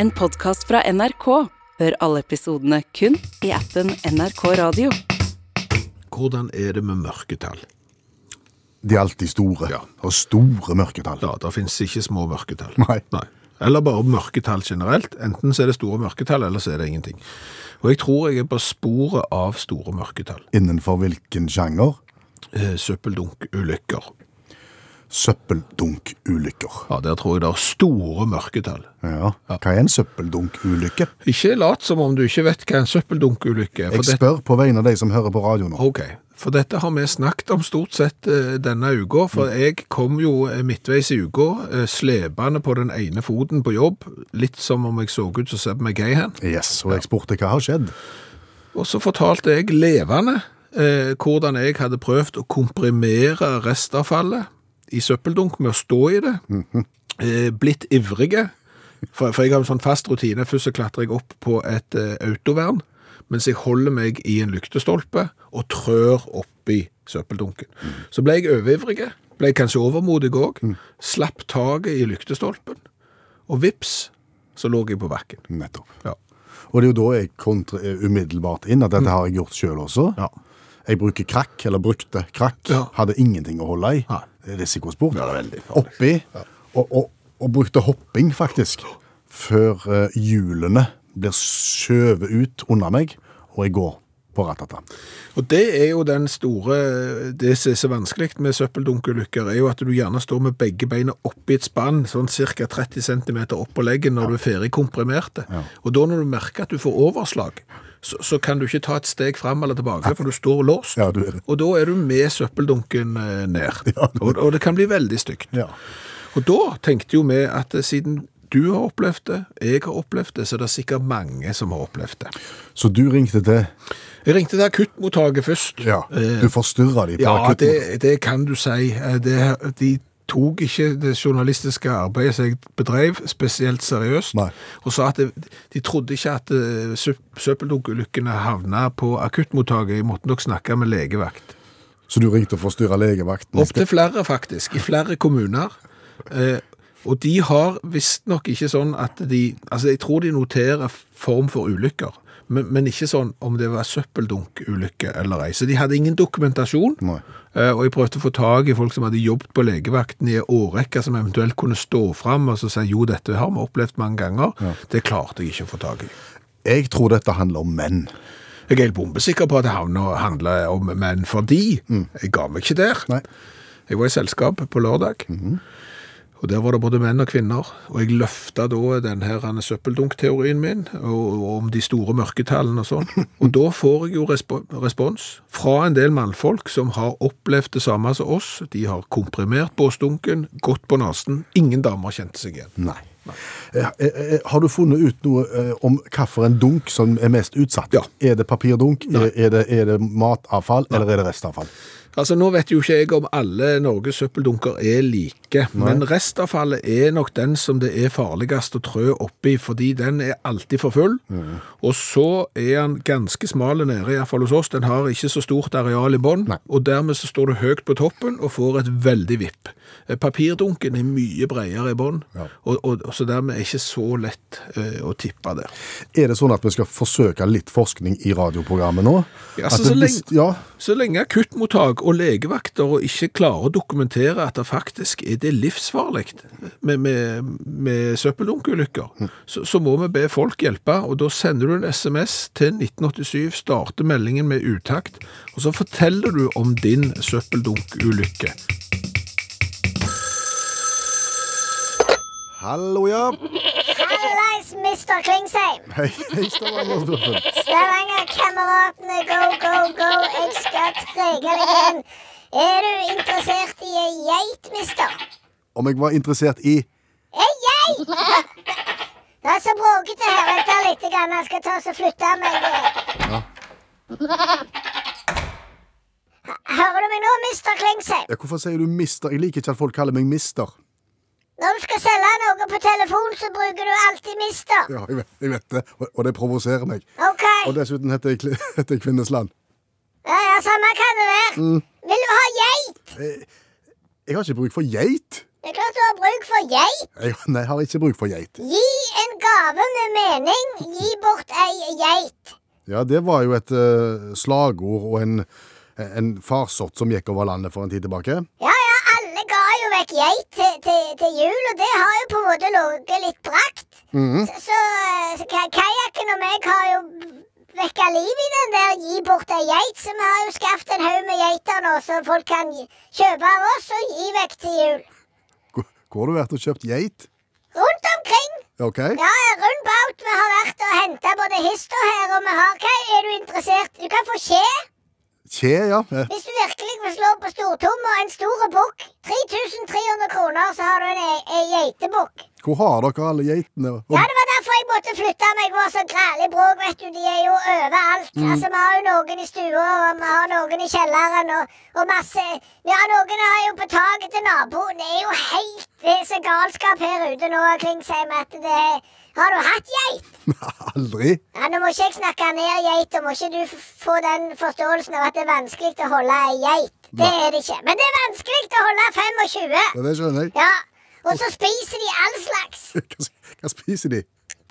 En podkast fra NRK. Hør alle episodene kun i appen NRK Radio. Hvordan er det med mørketall? De er alltid store. Ja. Og store mørketall. Ja, det finnes ikke små mørketall. Nei. Eller bare mørketall generelt. Enten så er det store mørketall, eller så er det ingenting. Og jeg tror jeg er på sporet av store mørketall. Innenfor hvilken sjanger? Eh, Søppeldunkulykker. Søppeldunkulykker. Ja, der tror jeg det er store mørketall. Ja. Hva er en søppeldunkulykke? Ikke lat som om du ikke vet hva en søppeldunkulykke er. Jeg spør det- på vegne av de som hører på radio nå. Ok, for dette har vi snakket om stort sett eh, denne uka, for jeg kom jo eh, midtveis i uka, eh, slepende på den ene foten på jobb, litt som om jeg så ut som Seb McGahan. Yes, og jeg spurte hva har skjedd. Og så fortalte jeg levende eh, hvordan jeg hadde prøvd å komprimere restavfallet i søppeldunk med å stå i det. eh, blitt ivrige, for, for jeg har en sånn fast rutine. Først så klatrer jeg opp på et eh, autovern, mens jeg holder meg i en lyktestolpe og trør oppi søppeldunken. Så ble jeg overivrig, ble kanskje overmodig òg, slapp taket i lyktestolpen, og vips, så lå jeg på bakken. Nettopp. Ja. Og det er jo da jeg kontra umiddelbart inn at dette har jeg gjort sjøl også. Ja. Jeg bruker krakk, eller brukte krakk. Ja. Hadde ingenting å holde i. Nei. Risikosport. Ja, det veldig farlig. Oppi. Og, og, og brukte hopping, faktisk. Før eh, hjulene blir skjøvet ut under meg, og jeg går på ratata. Og det er jo den store Det som er så vanskelig med søppeldunkulykker, er jo at du gjerne står med begge beina oppi et spann, sånn ca. 30 cm opp på leggen når du er ferdig komprimert. Og da når du merker at du får overslag, så, så kan du ikke ta et steg fram eller tilbake, for du står låst. Ja, du er. Og da er du med søppeldunken eh, ned. og, og det kan bli veldig stygt. Ja. Og da tenkte jo vi at eh, siden du har opplevd det, jeg har opplevd det, så er det sikkert mange som har opplevd det. Så du ringte til Jeg ringte til akuttmottaket først. Ja, Eh, du forstyrra de på Ja, akutten. det, det kan du si. Det, de tok ikke det journalistiske arbeidet som jeg bedrev, spesielt seriøst, Nei. og sa at det, de trodde ikke at eh, søppeldunkulykkene havna på akuttmottaket. Jeg måtte nok snakke med legevakt. Så du ringte og forstyrra legevakten? Opp til flere, faktisk, i flere kommuner. Eh, og de har visstnok ikke sånn at de Altså, jeg tror de noterer form for ulykker, men, men ikke sånn om det var søppeldunkulykke eller ei. Så de hadde ingen dokumentasjon. Nei. Eh, Og jeg prøvde å få tak i folk som hadde jobbet på legevakten i en årrekke, som eventuelt kunne stå fram og så si jo, dette har vi opplevd mange ganger. Det klarte jeg ikke å få tak i. Jeg tror dette handler om menn. Jeg er helt bombesikker på at det handler om menn, fordi jeg ga meg ikke der. Nei. Jeg var i selskap på lørdag, og der var det både menn og kvinner. Og jeg løfta da den her denne søppeldunk-teorien min, og, og om de store mørketallene og sånn. Og da får jeg jo respo respons fra en del mannfolk som har opplevd det samme som oss. De har komprimert båsdunken, gått på nesen. Ingen damer kjente seg igjen. Nei. Eh, eh, eh, Har du funnet ut noe om hvilken dunk som er mest utsatt? Ja. Er det papirdunk, er, det, er det matavfall, eller er det restavfall? Altså, Nå vet jo ikke jeg om alle Norges søppeldunker er like, men restavfallet er nok den som det er farligst å trø oppi, fordi den er alltid for full. Og så er den ganske smal nede, iallfall hos oss. Den har ikke så stort areal i bånn, og dermed så står du høyt på toppen og får et veldig vipp. Eh, Papirdunken er mye bredere i bånn, og, og, og så dermed er det ikke så lett eh, å tippe der. Er det sånn at vi skal forsøke litt forskning i radioprogrammet nå? Ja, så, så, lenge, ja, så lenge akuttmottak og legevakter ikke klarer å dokumentere at det faktisk er det livsfarlig med, med, med søppeldunkulykker, så, så må vi be folk hjelpe, og da sender du en SMS til 1987, starter meldingen med utakt, og så forteller du om din søppeldunkulykke. Hallo, ja. Mr. Klingsheim. Hei, hei Stavanger-smurfen. Stavanger-kameratene, go, go, go. Jeg skal trege deg igjen. Er du interessert i ei geit, mister? Om jeg var interessert i Ei geit! Det er så bråkete her. Vent litt, grann. jeg skal ta og flytte meg. Hører du meg nå, Mr. Klingsheim? ja, Hvorfor sier du mister? Jeg liker ikke at folk kaller meg mister. Når du skal selge noe på telefon, så bruker du alltid mister. Ja, jeg vet, jeg vet det, og, og det provoserer meg. OK. Og dessuten heter jeg, Kli- heter jeg Kvinnesland. Ja, ja, samme kan det være. Vil du ha geit? Jeg har ikke bruk for geit. Det er klart du har bruk for geit. Jeg, nei, jeg har ikke bruk for geit. Gi en gave med mening, gi bort ei geit. Ja, det var jo et eh, slagord og en, en farsott som gikk over landet for en tid tilbake. Ja, ja, vekk geit til, til, til jul, og det har jo på en måte ligget litt brakt. Så, så, så kajakken og meg har jo vekka liv i den der gi bort ei geit, så vi har jo skaffet en haug med geiter nå, så folk kan kjøpe av oss og gi vekk til jul. Hvor, hvor har du vært og kjøpt geit? Rundt omkring. Ok? Ja, rundt baut. Vi har vært og henta både hist og her, og vi har Hva er du interessert Du kan få skje. Kje, ja. Hvis du virkelig vil slå på stortom og en stor bukk, 3300 kroner, så har du en, e- en geitebukk. Hvor har dere alle geitene? Og, Ja, det var derfor jeg måtte flytte meg. Det var så grælig bråk, vet du. De er jo overalt. Altså, Vi har jo noen i stua, og vi har noen i kjelleren, og, og masse Ja, noen har jo på taket til naboen. Det er jo helt Det er så galskap her ute nå, Klingsheim, at det er Har du hatt geit? Aldri? Ja, Nå må ikke jeg snakke ned geita. Må ikke du få den forståelsen av at det er vanskelig å holde ei geit. Det er det ikke. Men det er vanskelig å holde 25. Ja, det skjønner jeg. Ja. Og så spiser de all slags. Hva, hva spiser de?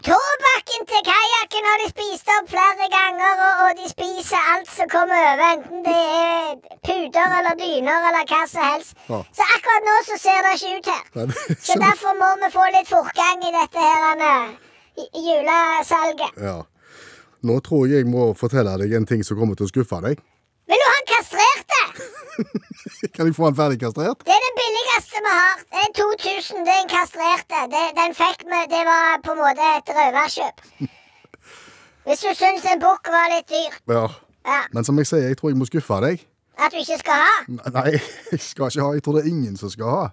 Tåbakken til kajakken har de spist opp flere ganger, og, og de spiser alt som kommer over, enten det er puter eller dyner eller hva som helst. Ja. Så akkurat nå så ser det ikke ut her. Nei, det Så derfor må vi få litt fortgang i dette her julesalget. Ja. Nå tror jeg jeg må fortelle deg en ting som kommer til å skuffe deg. Vil du ha han kastrerte? Kan jeg få han ferdig kastrert? Det er den billigste vi har. Det er 2000, det er en kastrerte. Det, den fikk vi, det var på en måte et røverkjøp. Hvis du syns en bukk var litt dyr, Ja. ja, Men som jeg sier, jeg tror jeg må skuffe deg. at du ikke skal ha. Nei, jeg skal ikke ha. Jeg tror det er ingen som skal ha.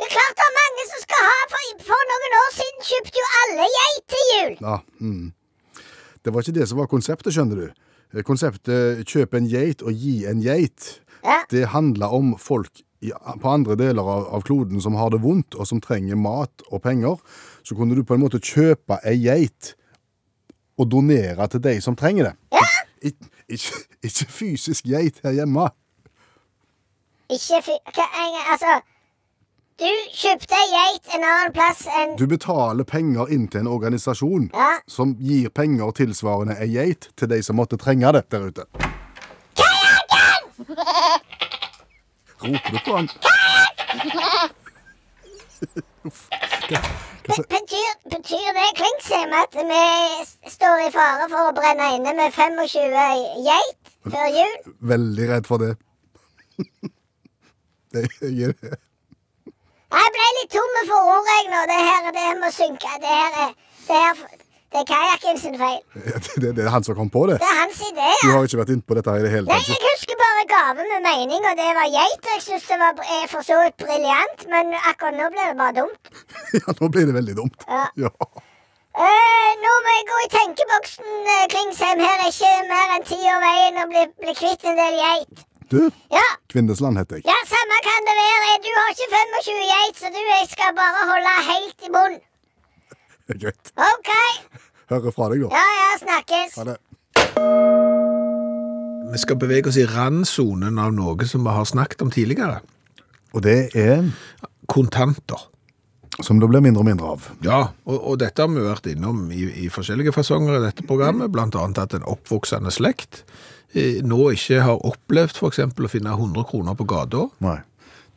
Det er klart det er mange som skal ha, for, for noen år siden kjøpte jo alle geit til jul. Ja, mm. Det var ikke det som var konseptet, skjønner du. Konseptet 'kjøp en geit og gi en geit' Ja. det handler om folk i, på andre deler av, av kloden som har det vondt, og som trenger mat og penger. Så kunne du på en måte kjøpe ei geit og donere til de som trenger det. Ik ikke, ikke fysisk geit her hjemme. Ikke fy... Altså Du kjøpte ei geit en annen plass enn Du betaler penger inn til en organisasjon Ja. som gir penger tilsvarende ei geit til de som måtte trenge det der ute. Roper du på han? Uff. Betyr, betyr det Klingsheim at vi står i fare for å brenne inne med 25 geit før jul? veldig redd for det. det gjør det. Jeg ble litt tomme for ord, jeg nå. Det her det må synke. Det her er Det, her, det er kajakken sin feil. Det, det er han som kom på det. Det er hans idé. ja. Du Ja. har ikke vært inne på dette her i det hele tatt? Nei, jeg husker bare gave med mening, og det var geit. og Jeg syns det var for så vidt briljant, men akkurat nå ble det bare dumt. Ja, nå blir det veldig dumt. Ja. Ja. Uh, nå må jeg gå i tenkeboksen, eh, Klingsheim. Her er ikke mer enn ti år veien å bli, bli kvitt en del geit. Du, Ja, Kvindesland heter jeg. ja, samme kan det være. Du har ikke 25 geit, så du jeg skal bare holde helt i bunn. Det greit. OK. Hører fra deg, da. Ja, ja, snakkes. Ha det. Vi skal bevege oss i randsonen av noe som vi har snakket om tidligere. Og det er Kontanter. som det blir mindre og mindre av. Ja, og, og dette har vi vært innom i, i forskjellige fasonger i dette programmet, annet at en oppvoksende slekt nå ikke har opplevd eksempel å finne 100 kroner på gata. Nei.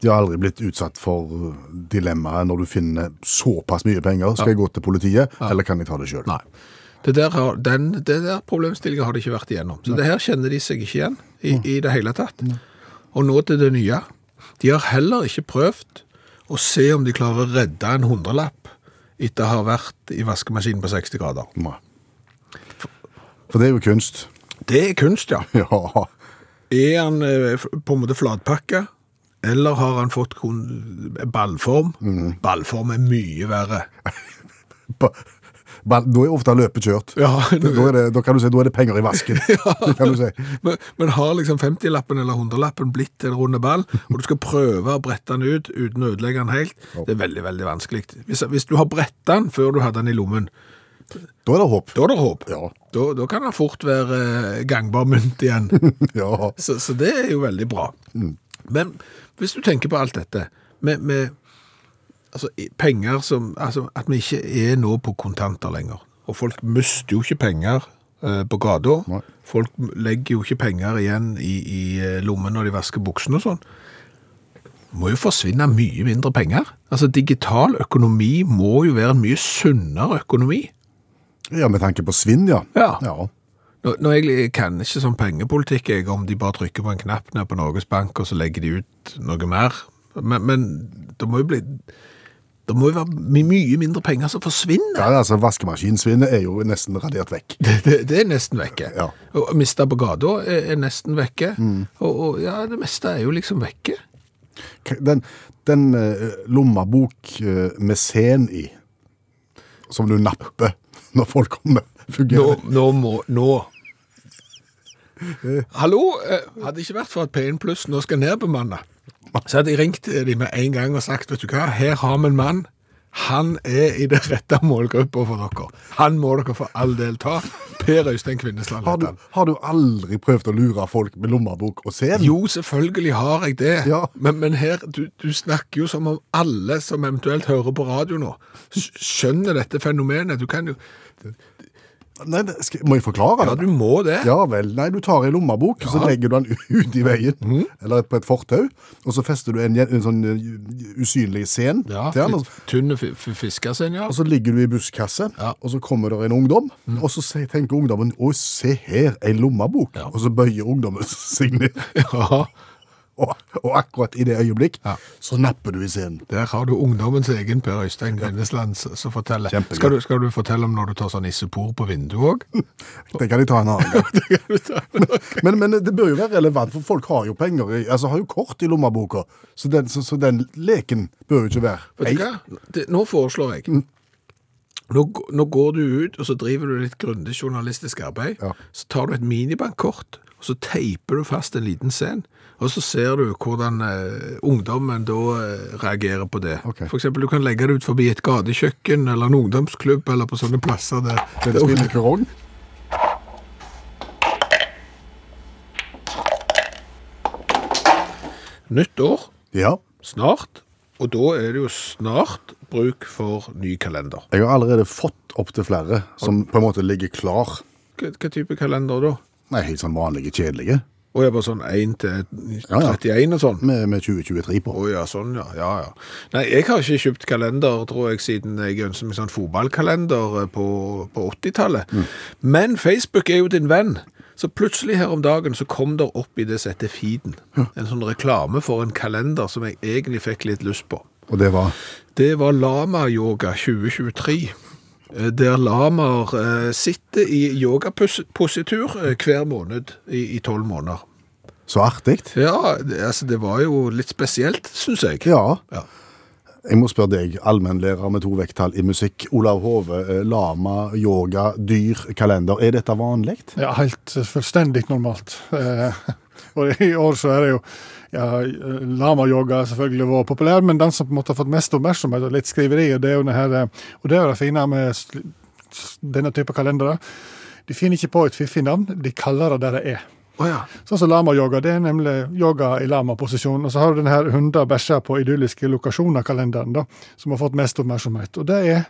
De har aldri blitt utsatt for dilemmaet når du finner såpass mye penger. Skal jeg gå til politiet, eller kan jeg ta det sjøl? Nei. Det der, har, den, det der problemstillingen har de ikke vært igjennom. Så det her kjenner de seg ikke igjen i, i det hele tatt. Og nå til det nye. De har heller ikke prøvd å se om de klarer å redde en hundrelapp etter å ha vært i vaskemaskinen på 60 grader. Nei. For det er jo kunst. Det er kunst, ja. Ja. Er han eh, på en måte flatpakka, eller har han fått ballform? Ballform er mye verre. Da er ofte løpet kjørt. Ja, Da, er det, da kan du si da er det penger i vasken. Det kan du si. Men, men har liksom 50-lappen eller 100-lappen blitt en runde ball, og du skal prøve å brette den ut uten å ødelegge den helt, det er veldig, veldig vanskelig. Hvis, hvis du har bretta den før du hadde den i lommen, Da er det håp. da er det håp. Ja. Da, da kan den fort være eh, gangbar mynt igjen. Ja. Så, så det er jo veldig bra. Men hvis du tenker på alt dette med, med altså, penger som Altså, at vi ikke er nå på kontanter lenger. Og folk mister jo ikke penger eh, på gata. Folk legger jo ikke penger igjen i, i eh, lommen når de vasker buksene og sånn. Må jo forsvinne mye mindre penger. Altså, digital økonomi må jo være en mye sunnere økonomi. Ja, med tanke på svinn, ja. Ja. ja. Nå, nå jeg kan ikke sånn pengepolitikk, jeg, om de bare trykker på en knapp ned på Norges Bank, og så legger de ut noe mer. Men, men det må jo bli Det må jo være mye mindre penger som forsvinner. Ja, altså Vaskemaskinsvinnet er jo nesten radert vekk. Det, det, det er nesten vekke. Ja. Og mista på gata er, er nesten vekke. Og, og ja, det meste er jo liksom vekke. Den, den eh, lommebok eh, med sen i, som du napper når folk kommer, fungerer nå må Nå! Hallo? eh, Hadde det ikke vært for at P1 Pluss nå skal nedbemanne, så hadde jeg ringt dem med en gang og sagt, vet du hva, her har vi en mann. Han er i det rette målgruppa for dere. Han må dere for all del ta. Per Øystein Kvinnesland. har du, har du aldri prøvd å lure folk med lommebok og sen? Jo, selvfølgelig har jeg det. Ja. Men, men her, du, du snakker jo som om alle som eventuelt hører på radio nå, skjønner dette fenomenet. Du kan jo Nei, det, skal, må jeg forklare det? Ja, du må det. Ja vel. Nei, du tar en lommebok, så legger du den ut i veien, mm. eller på et fortau, og så fester du en, en sånn uh, usynlig sen Ja, til den, Tynn Tynne fi- fi- fisker sin, ja. og så ligger du i busskasse, Ja. Og så kommer det en ungdom, og så tenker ungdommen, å, se her, en lommebok, Ja. og så bøyer ungdommen seg ned, ja. Og, og akkurat i det øyeblikk, Ja. så napper du i scenen. Der har du ungdommens egen Per Øystein Grindesland som forteller. Skal du, skal du fortelle om når du tar sånn issepor på vinduet òg? Det kan jeg ta en annen gang. men, men det bør jo være relevant, for folk har jo penger, altså har jo kort i lommeboka, så den, så, så den leken bør jo ikke være. Vet du hva? Det, nå foreslår jeg. Nå, nå går du ut, og så driver du litt grundig journalistisk arbeid. Ja. Så tar du et minibankkort, og så teiper du fast en liten scen. Og så ser du hvordan eh, ungdommen da eh, reagerer på det. Okay. For eksempel, du kan legge det ut forbi et gatekjøkken, eller en ungdomsklubb, eller på sånne plasser der. Den spiller krong. Nytt år, Ja. snart. Og da er det jo snart bruk for ny kalender. Jeg har allerede fått opp til flere som på en måte ligger klar. Hva, hva type kalender da? Nei, helt sånn vanlige, kjedelige. Og jeg bare sånn 1 til Ja, ja. 31 og sånn. Med, med 2023 på. Å ja, sånn ja. ja, ja. Nei, jeg har ikke kjøpt kalender, tror jeg, siden jeg ønsker meg sånn fotballkalender eh, på, på 80-tallet. Men Facebook er jo din venn. Så plutselig her om dagen så kom der opp i det som heter feeden. En sånn reklame for en kalender som jeg egentlig fikk litt lyst på. Og det var Det var Lama-yoga 2023. eh, Der lamaer eh, sitter i yogapositur eh, hver måned i tolv måneder. så artig. Ja, det, altså det var jo litt spesielt, syns jeg. Ja. Ja. Jeg må spørre deg, allmennlærer med to vekttall i musikk. Olav Hove, lama, yoga, dyr, kalender. Er dette vanlig? Ja, helt fullstendig normalt. Eh, og i år så er det jo ja, Lama-yoga selvfølgelig vært populær, men den som på en måte har fått mest oppmerksomhet og litt skriverier, det er jo det her eh, Og det er jo det fine med denne type kalendere. De finner ikke på et fiffig navn, de kaller det det det er. Oh, ja. Sånn som lama-yoga, det er nemlig yoga i lama-posisjon. Og så har du den her hunder bæsjer på idylliske lokasjoner-kalenderen, da, som har fått mest oppmerksomhet. Og det er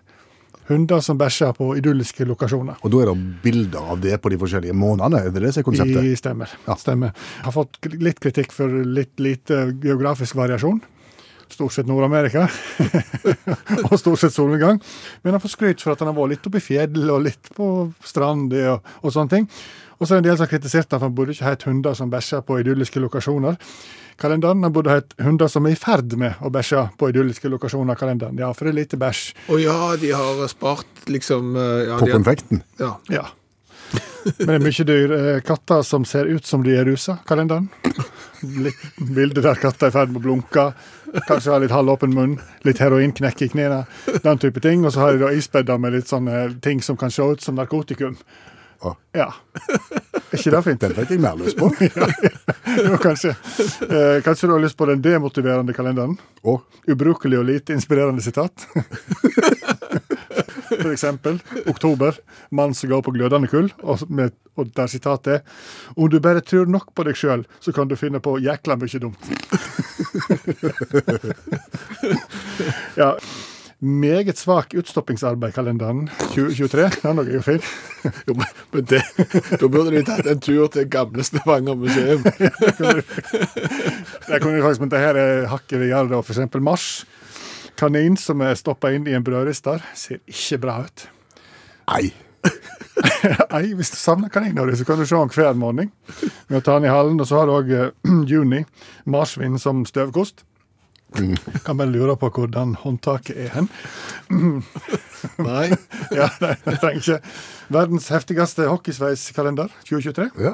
hunder som bæsjer på idylliske lokasjoner. Og da er det bilder av det på de forskjellige månedene? Er det det som er konseptet? I stemmer. Ja. stemmer. Har fått litt kritikk for litt lite geografisk variasjon. Stort sett Nord-Amerika. og stort sett solnedgang. Men han får skryt for at han har vært litt oppe i fjell og litt på strand og, og sånne ting. Og så er det en del som har kritisert han for han burde ikke hett hunder som bæsjer på idylliske lokasjoner. Kalenderen har burde hett hunder som er i ferd med å bæsje på idylliske lokasjoner. kalenderen. Ja, for det er lite bæsj. Å ja, de har spart liksom eh, ja, På konfekten? ja. Ja. Men det er mye dyr. Eh, Katter som ser ut som de er rusa, kalenderen. Litt bilde der katter er i ferd med å blunke. Kanskje har litt halvåpen munn. Litt heroinknekk i knærne. Den type ting. Og så har de da isbedder med litt sånne ting som kan se ut som narkotikum. Å. Ja. Er ikke det fint? Den fikk jeg mer lyst på. Jo, kanskje. Eh, kanskje du har lyst på den demotiverende kalenderen? Og Ubrukelig og lite inspirerende sitat. For eksempel oktober, mann som går på glødende kull, og, med, og der sitatet er Om du bare tror nok på deg sjøl, så kan du finne på jækla mye dumt. Ja. Meget svak utstoppingsarbeid, kalenderen 2023. Det er jo fint. Jo, men, det, da burde de tatt en tur til gamle Stavanger museum. Det kunne jeg faktisk, men det her er hakket vi gjør da, eksempel mars. Kanin som er stoppa inn i en brødrister, ser ikke bra ut. Nei. Nei, hvis du savner kaniner, så kan du se den hver morgen med å ta den i hallen. Og så har du òg juni, marsvin som støvkost. Kan bare lure på hvordan håndtaket er hen. Nei. Ja, nei, jeg trenger ikke. Verdens heftigste hockeysveiskalender 2023. Ja.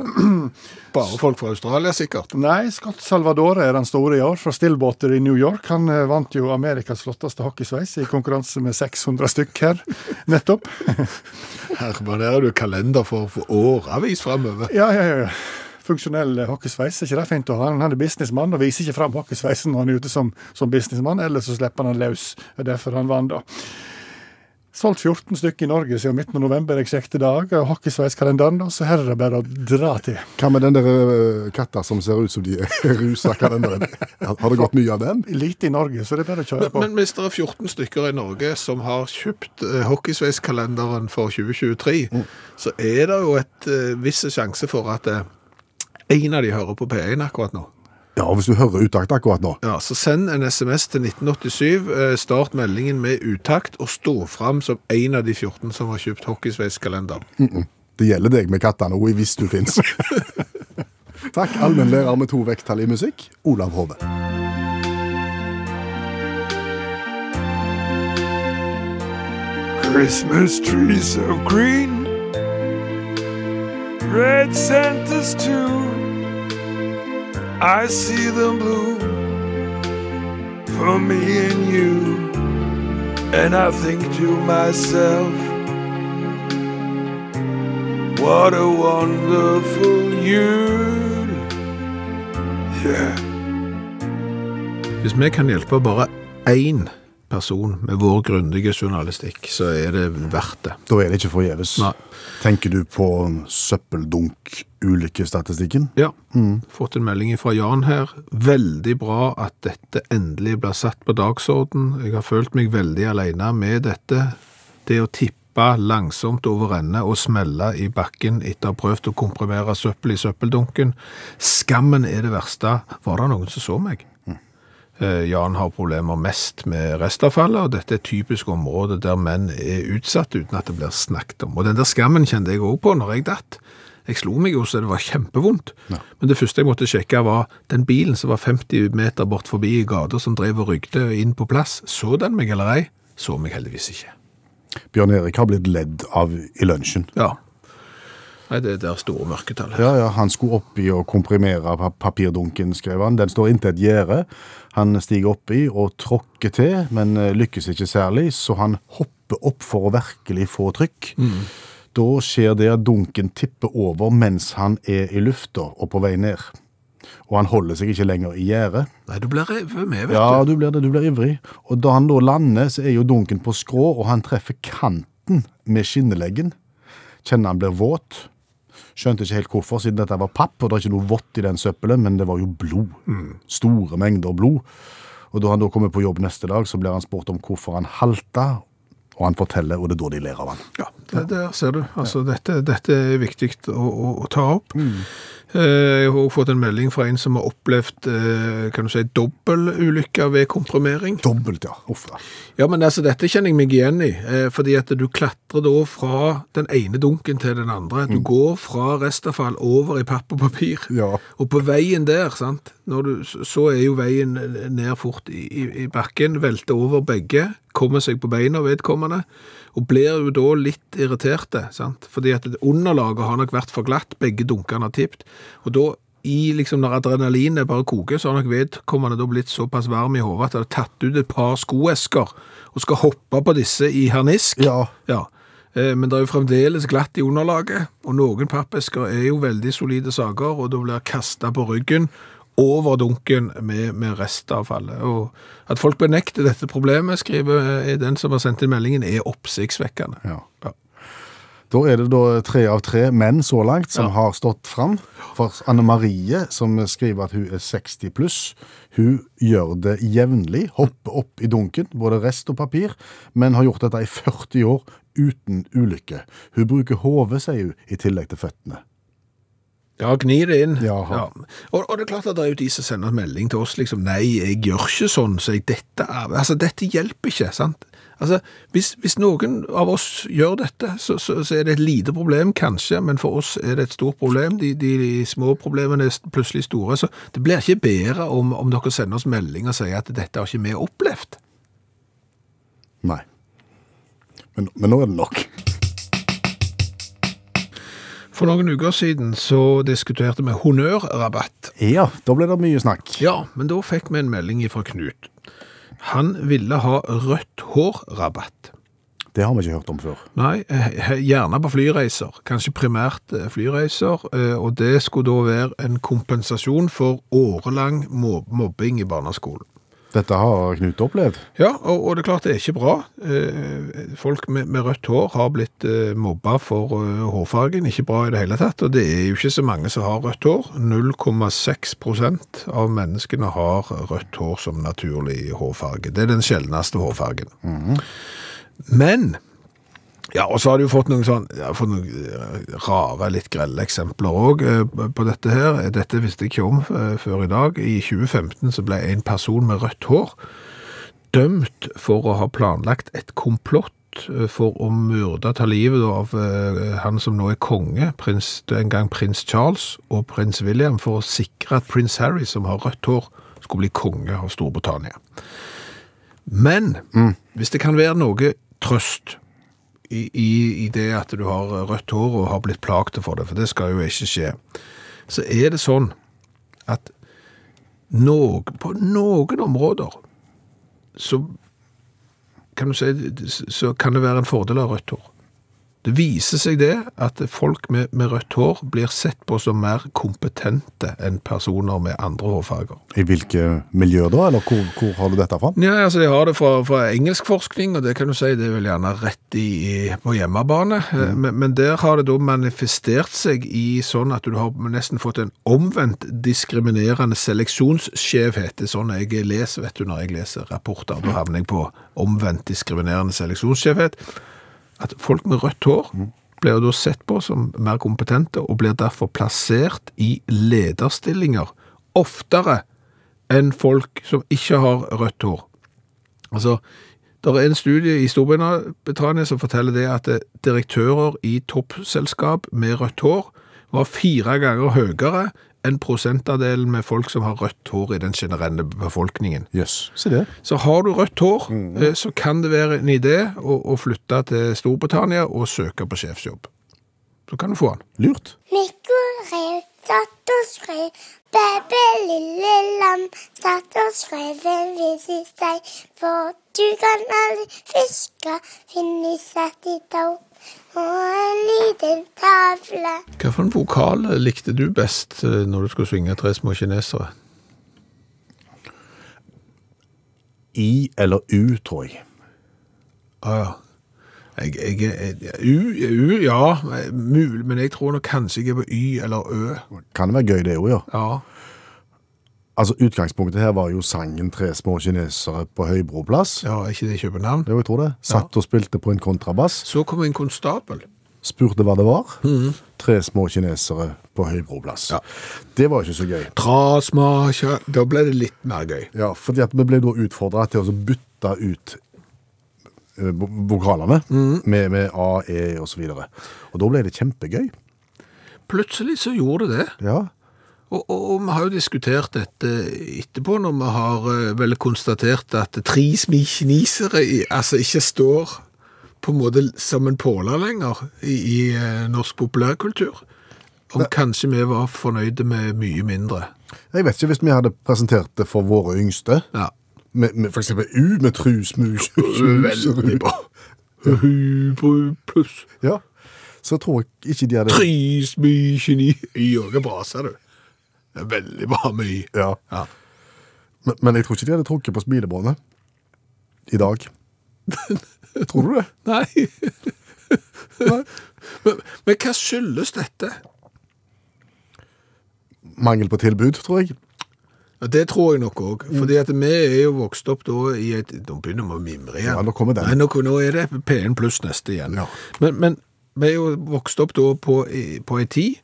Bare folk fra Australia, sikkert. Nei, Scott Salvadore er den store i år, fra Stillwater i New York. Han eh, vant jo Amerikas flotteste hockeysveis i konkurranse med 600 stykk her nettopp. Herman, her er du kalender for, for åravis framover. Ja, ja, ja. Funksjonell eh, hockeysveis, er ikke det fint å ha? Han er businessmann og viser ikke fram hockeysveisen når han er ute som, som businessmann, eller så slipper han han løs. Det er derfor han vant, da. Solgt 14 stykker i Norge siden midten av november, eksakte dag. og Hockeysveiskalenderen, da, så her er det bare å dra til. Hva med den der øh, katta som ser ut som de er rusa kalenderen? Har det gått mye av den? Lite i Norge, så det er bare å kjøre på. Men hvis det er 14 stykker i Norge som har kjøpt uh, hockeysveiskalenderen for 2023, så er det jo et uh, visse sjanse for at uh, en av de hører på P1 akkurat nå. Ja, hvis du hører utakt akkurat nå. Ja, Så send en SMS til 1987, eh, start meldingen med utakt, og stå fram som en av de 14 som har kjøpt hockeysveiskalender. Det gjelder deg med kattene òg, hvis du fins. Takk, allmennlærer med to vekttall i musikk, Olav Hove. Christmas trees of green, red Santas too. I see them blue for me and you, and I think to myself, what a wonderful jul. Yeah. Hvis vi kan hjelpe bare én person med vår grundige journalistikk, så er det verdt det. Da er det ikke forgjeves. Tenker du på søppeldunk-ulykkestatistikken? Ja, fått en melding fra Jan her. Veldig bra at dette endelig blir satt på dagsorden. Jeg har følt meg veldig alene med dette. Det å tippe langsomt over ende og smelle i bakken etter å ha prøvd å komprimere søppel i søppeldunken. Skammen er det verste. Var det noen som så meg? Eh, Jan har problemer mest med restavfallet, og dette er et typisk område der menn er utsatt uten at det blir snakket om. Og den der skammen kjente jeg også på når jeg datt. Jeg slo meg jo så det var kjempevondt. Men det første jeg måtte sjekke var den bilen som var 50 meter bort forbi i gata som drev og rygde inn på plass. Så den meg eller ei? Så meg heldigvis ikke. Bjørn Erik har blitt ledd av i lunsjen. Ja. Nei, det er der store mørketall. Ja, ja, Han skulle oppi og komprimere papirdunken, skrev han. Den står inntil et gjerde. Han stiger oppi og tråkker til, men eh, lykkes ikke særlig, så han hopper opp for å virkelig få trykk. Da skjer det at dunken tipper over mens han er i lufta og på vei ned. Og han holder seg ikke lenger i gjerdet. Nei, du blir med, vet du. Ja, du. du blir det, du blir ivrig. Og da han da lander, så er jo dunken på skrå, og han treffer kanten med skinneleggen. Kjenner han blir våt. Skjønte ikke helt hvorfor, siden dette var papp, og det er ikke noe vått i den søppelet, men det var jo blod. Store mengder blod. Og da han da kommer på jobb neste dag, så blir han spurt om hvorfor han halta, og han forteller, og det er da de ler av han. Ja, det, der ser du. Altså, dette, dette er viktig å, å, å ta opp. Eh, Jeg har også fått en melding fra en som har opplevd eh, kan du si, dobbeltulykker ved komprimering. Dobbelt, ja. Uff da. Ja, men altså, dette kjenner jeg meg igjen i, eh, fordi at du klatrer da fra den ene dunken til den andre. Du går fra restavfall over i papp og papir. Ja. Og på veien der, sant, du, så er jo veien ned fort i, i, i bakken, velter over begge, kommer seg på beina vedkommende, og blir jo da litt irriterte, sant, fordi at underlaget har nok vært for glatt, begge dunkene har tippet, og da i liksom når adrenalinet bare koker, så har nok vedkommende da blitt såpass varm i hodet at han har tatt ut et par skoesker og skal hoppe på disse i harnisk. Ja. Ja. Eh, Men det er jo fremdeles glatt i underlaget, og noen pappesker er jo veldig solide saker, og da blir kastet på ryggen over dunken med, med restavfallet. Og at folk benekter dette problemet, skriver eh, den som har sendt inn meldingen, er oppsiktsvekkende. Ja. Ja. Da er det da tre av tre menn så langt som har stått fram. For Anne Marie, som skriver at hun er 60 pluss, hun gjør det jevnlig, hopper opp i dunken, både rest og papir, men har gjort dette i 40 år uten ulykke. Hun bruker hodet, sier hun, i tillegg til føttene. Ja, gni det inn. Ja. Og, og det er klart at det er jo de som sender melding til oss, liksom, nei, jeg gjør ikke sånn, så jeg, dette, er, altså, dette hjelper ikke, sant? Altså, hvis, hvis noen av oss gjør dette, så, så, så er det et lite problem, kanskje, men for oss er det et stort problem. De, de, de små problemene er plutselig store, så det blir ikke bedre om, om dere sender oss melding og sier at dette har ikke vi opplevd. Nei. Men, men nå er det nok. For noen uker siden så diskuterte vi honnørrabatt. Ja, da ble det mye snakk. Ja, men da fikk vi en melding fra Knut. Han ville ha rødt hår-rabatt. Det har vi ikke hørt om før. Nei, eh, gjerne på flyreiser. Kanskje primært eh, flyreiser. eh, Og det skulle da være en kompensasjon for årelang mobbing i barneskolen. Dette har Knut opplevd. Ja, og, og det er klart det er ikke bra. Eh, Folk med, med rødt hår har blitt eh, mobba for eh, hårfargen. Ikke bra i det hele tatt. Og det er jo ikke så mange som har rødt hår. 0,6% av menneskene har rødt hår som naturlig hårfarge. Det er den sjeldneste hårfargen. Men ja, og så har du fått noen sånn, ja, fått noen eh, rare, litt grelle eksempler òg på dette her. Dette visste jeg ikke om eh, før i dag. I 2015 så ble en person med rødt hår dømt for å ha planlagt et komplott eh, for å myrde, ta livet av eh, han som nå er konge, prins, en gang prins Charles og prins William, for å sikre at prins Harry, som har rødt hår, skulle bli konge av Storbritannia. Men hvis det kan være noe trøst i, i, det at du har rødt hår og har blitt plaget for det, for det skal jo ikke skje, så er det sånn at noe, på noen områder så kan si, så kan det være en fordel av rødt hår. Det viser seg det at folk med, med rødt hår blir sett på som mer kompetente enn personer med andre hårfarger. I hvilke miljøer da, eller hvor, hvor har du dette fra? Ja, altså De har det fra, fra engelsk forskning, og det kan du si det er vel gjerne rett i, i, på hjemmebane. Mm. Men, men der har det da manifestert seg i sånn at du har nesten fått en omvendt diskriminerende seleksjonsskjevhet. Det er sånn jeg leser, vet du, når jeg leser rapporter. Da havner jeg på omvendt diskriminerende seleksjonsskjevhet. At folk med rødt hår blir jo da sett på som mer kompetente, og blir derfor plassert i lederstillinger oftere enn folk som ikke har rødt hår. Altså, det er en studie i Storbritannia som forteller det at eh, direktører i toppselskap med rødt hår var fire ganger høyere enn prosentandelen med folk som har rødt hår i den generelle befolkningen. Yes. se det. Så har du rødt hår, mm. så kan det være en idé å, å flytte til Storbritannia og søke på sjefsjobb. Så kan du få den. Lurt. Mikko rev satt og skrev, bebe lille lam satt og skrev en vis i seg, for du kan aldri fiske, finne satt i tau, og en liten tavle. Hva for en vokal likte du best eh, når du skulle synge Tre små kinesere? I eller U, tror jeg. Ah, ja. Jeg, jeg, jeg, U, U, ja, mul, men jeg tror nok kanskje jeg er på Y eller Ø. Kan det være gøy det òg, ja. Ja, Altså, Utgangspunktet her var jo sangen 'Tre små kinesere på Høybroplass'. ja, ikke det i København? Jo, jeg tror det. Satt og spilte på en kontrabass. Så kom en konstabel. Spurte hva det var. Tre små kinesere på Høybroplass. Ja. Det var ikke så gøy. Tra, sma, kjø. Da ble det litt mer gøy. Ja, fordi at vi ble da utfordra til å bytte ut vokalene mm. med, med A, E og så. Og da ble det kjempegøy. Plutselig så gjorde det det. Ja. Og, og, og vi har jo diskutert dette etterpå, når vi har eh, vel konstatert at tre smikinisere i- altså ikke står på en måte som en påle lenger i, i eh, norsk populærkultur. Om kanskje vi var fornøyde med mye mindre. Jeg vet ikke hvis vi hadde presentert det for våre yngste, Ja. med, med eksempel U med trus, mus, Veldig bra. Hubru pluss Ja. Så tror jeg ikke de hadde tre smikini. geni. bra, sa du. Det er Veldig bra mye. Ja. Ja. Men, men jeg tror ikke de hadde trukket på smilebåndet i dag. tror du det? Nei. Men, men hva skyldes dette? Mangel på tilbud, tror jeg. Ja, det tror jeg nok òg. Fordi at vi er jo vokst opp da i et Nå begynner vi å mimre igjen. Ja, nå kommer den. Nei, nå, nå er det P1 pluss neste igjen. Ja. Men, men vi er jo vokst opp da på, på ei tid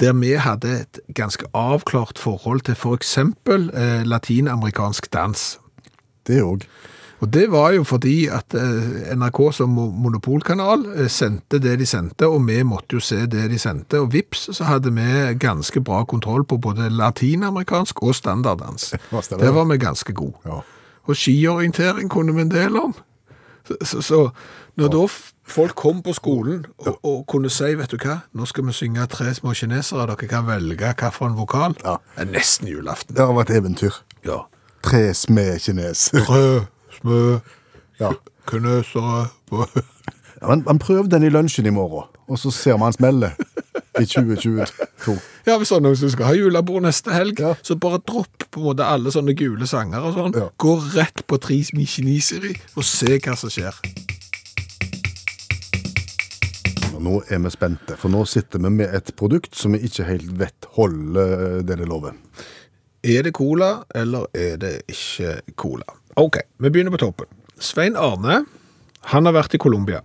der vi hadde et ganske avklart forhold til f.eks. Eh, latinamerikansk dans. Det òg. Og det var jo fordi at eh, NRK som monopolkanal eh, sendte det de sendte, og vi måtte jo se det de sendte. Og vips, så hadde vi ganske bra kontroll på både latinamerikansk og standarddans. Der var vi ganske gode. Ja. Og skiorientering kunne vi en del om. Så, så, så når da folk kom på skolen og, og kunne si, vet du hva, nå skal vi synge tre små kinesere, dere kan velge hvilken vokal, Ja. er nesten julaften. Det har vært eventyr. Ja. Tre smed kineser. Tre smø, Ja. kinesere. Ja, men, men prøv den i lunsjen i morgen, og så ser man smelle i 2022. Ja, hvis noen som skal ha julebord neste helg, Ja. så bare dropp på en måte alle sånne gule sanger og sånn. Ja. Gå rett på Tri Kineseri og se hva som skjer. Nå er vi spente, for nå sitter vi med et produkt som vi ikke helt vet holder det det lover. Er det cola, eller er det ikke cola? Ok, vi begynner på toppen. Svein Arne, han har vært i Colombia.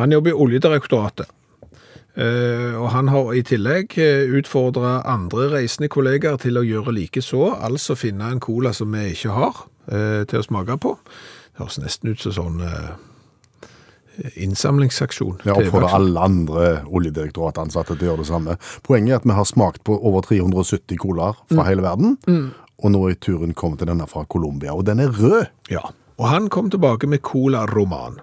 Han jobber i Oljedirektoratet. Uh, og han har i tillegg eh, utfordra andre reisende kollegaer til å gjøre like så, altså finne en cola som vi ikke har, uh, til å smake på. Det høres nesten ut som sånn eh, innsamlingsaksjon. Ja, og TV-aksjon. alle andre oljedirektoratansatte til å gjøre det samme. Poenget er at vi har smakt på over 370 colaer fra hele verden, og nå er turen kommet til denne fra Colombia, og den er rød. Ja, og han kom tilbake med Cola Roman.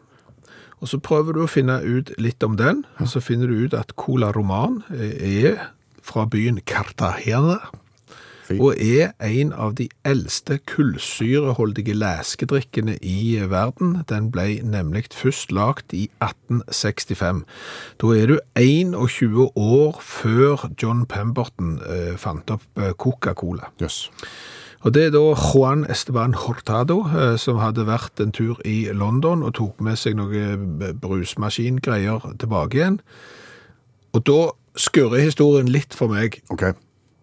Og så prøver du å finne ut litt om den, og så finner du ut at Cola Roman er fra byen Cartagena, Og er en av de eldste kullsyreholdige leskedrikkene i verden. Den ble nemlig først lagt i 1865. Da er du 21 år før John Pemberton eh, fant opp eh, Coca-Cola. Yes. Og det er da Juan Esteban Hortado eh, som hadde vært en tur i London og tok med seg noen brusmaskingreier tilbake igjen. Og da skurrer historien litt for meg, Ok.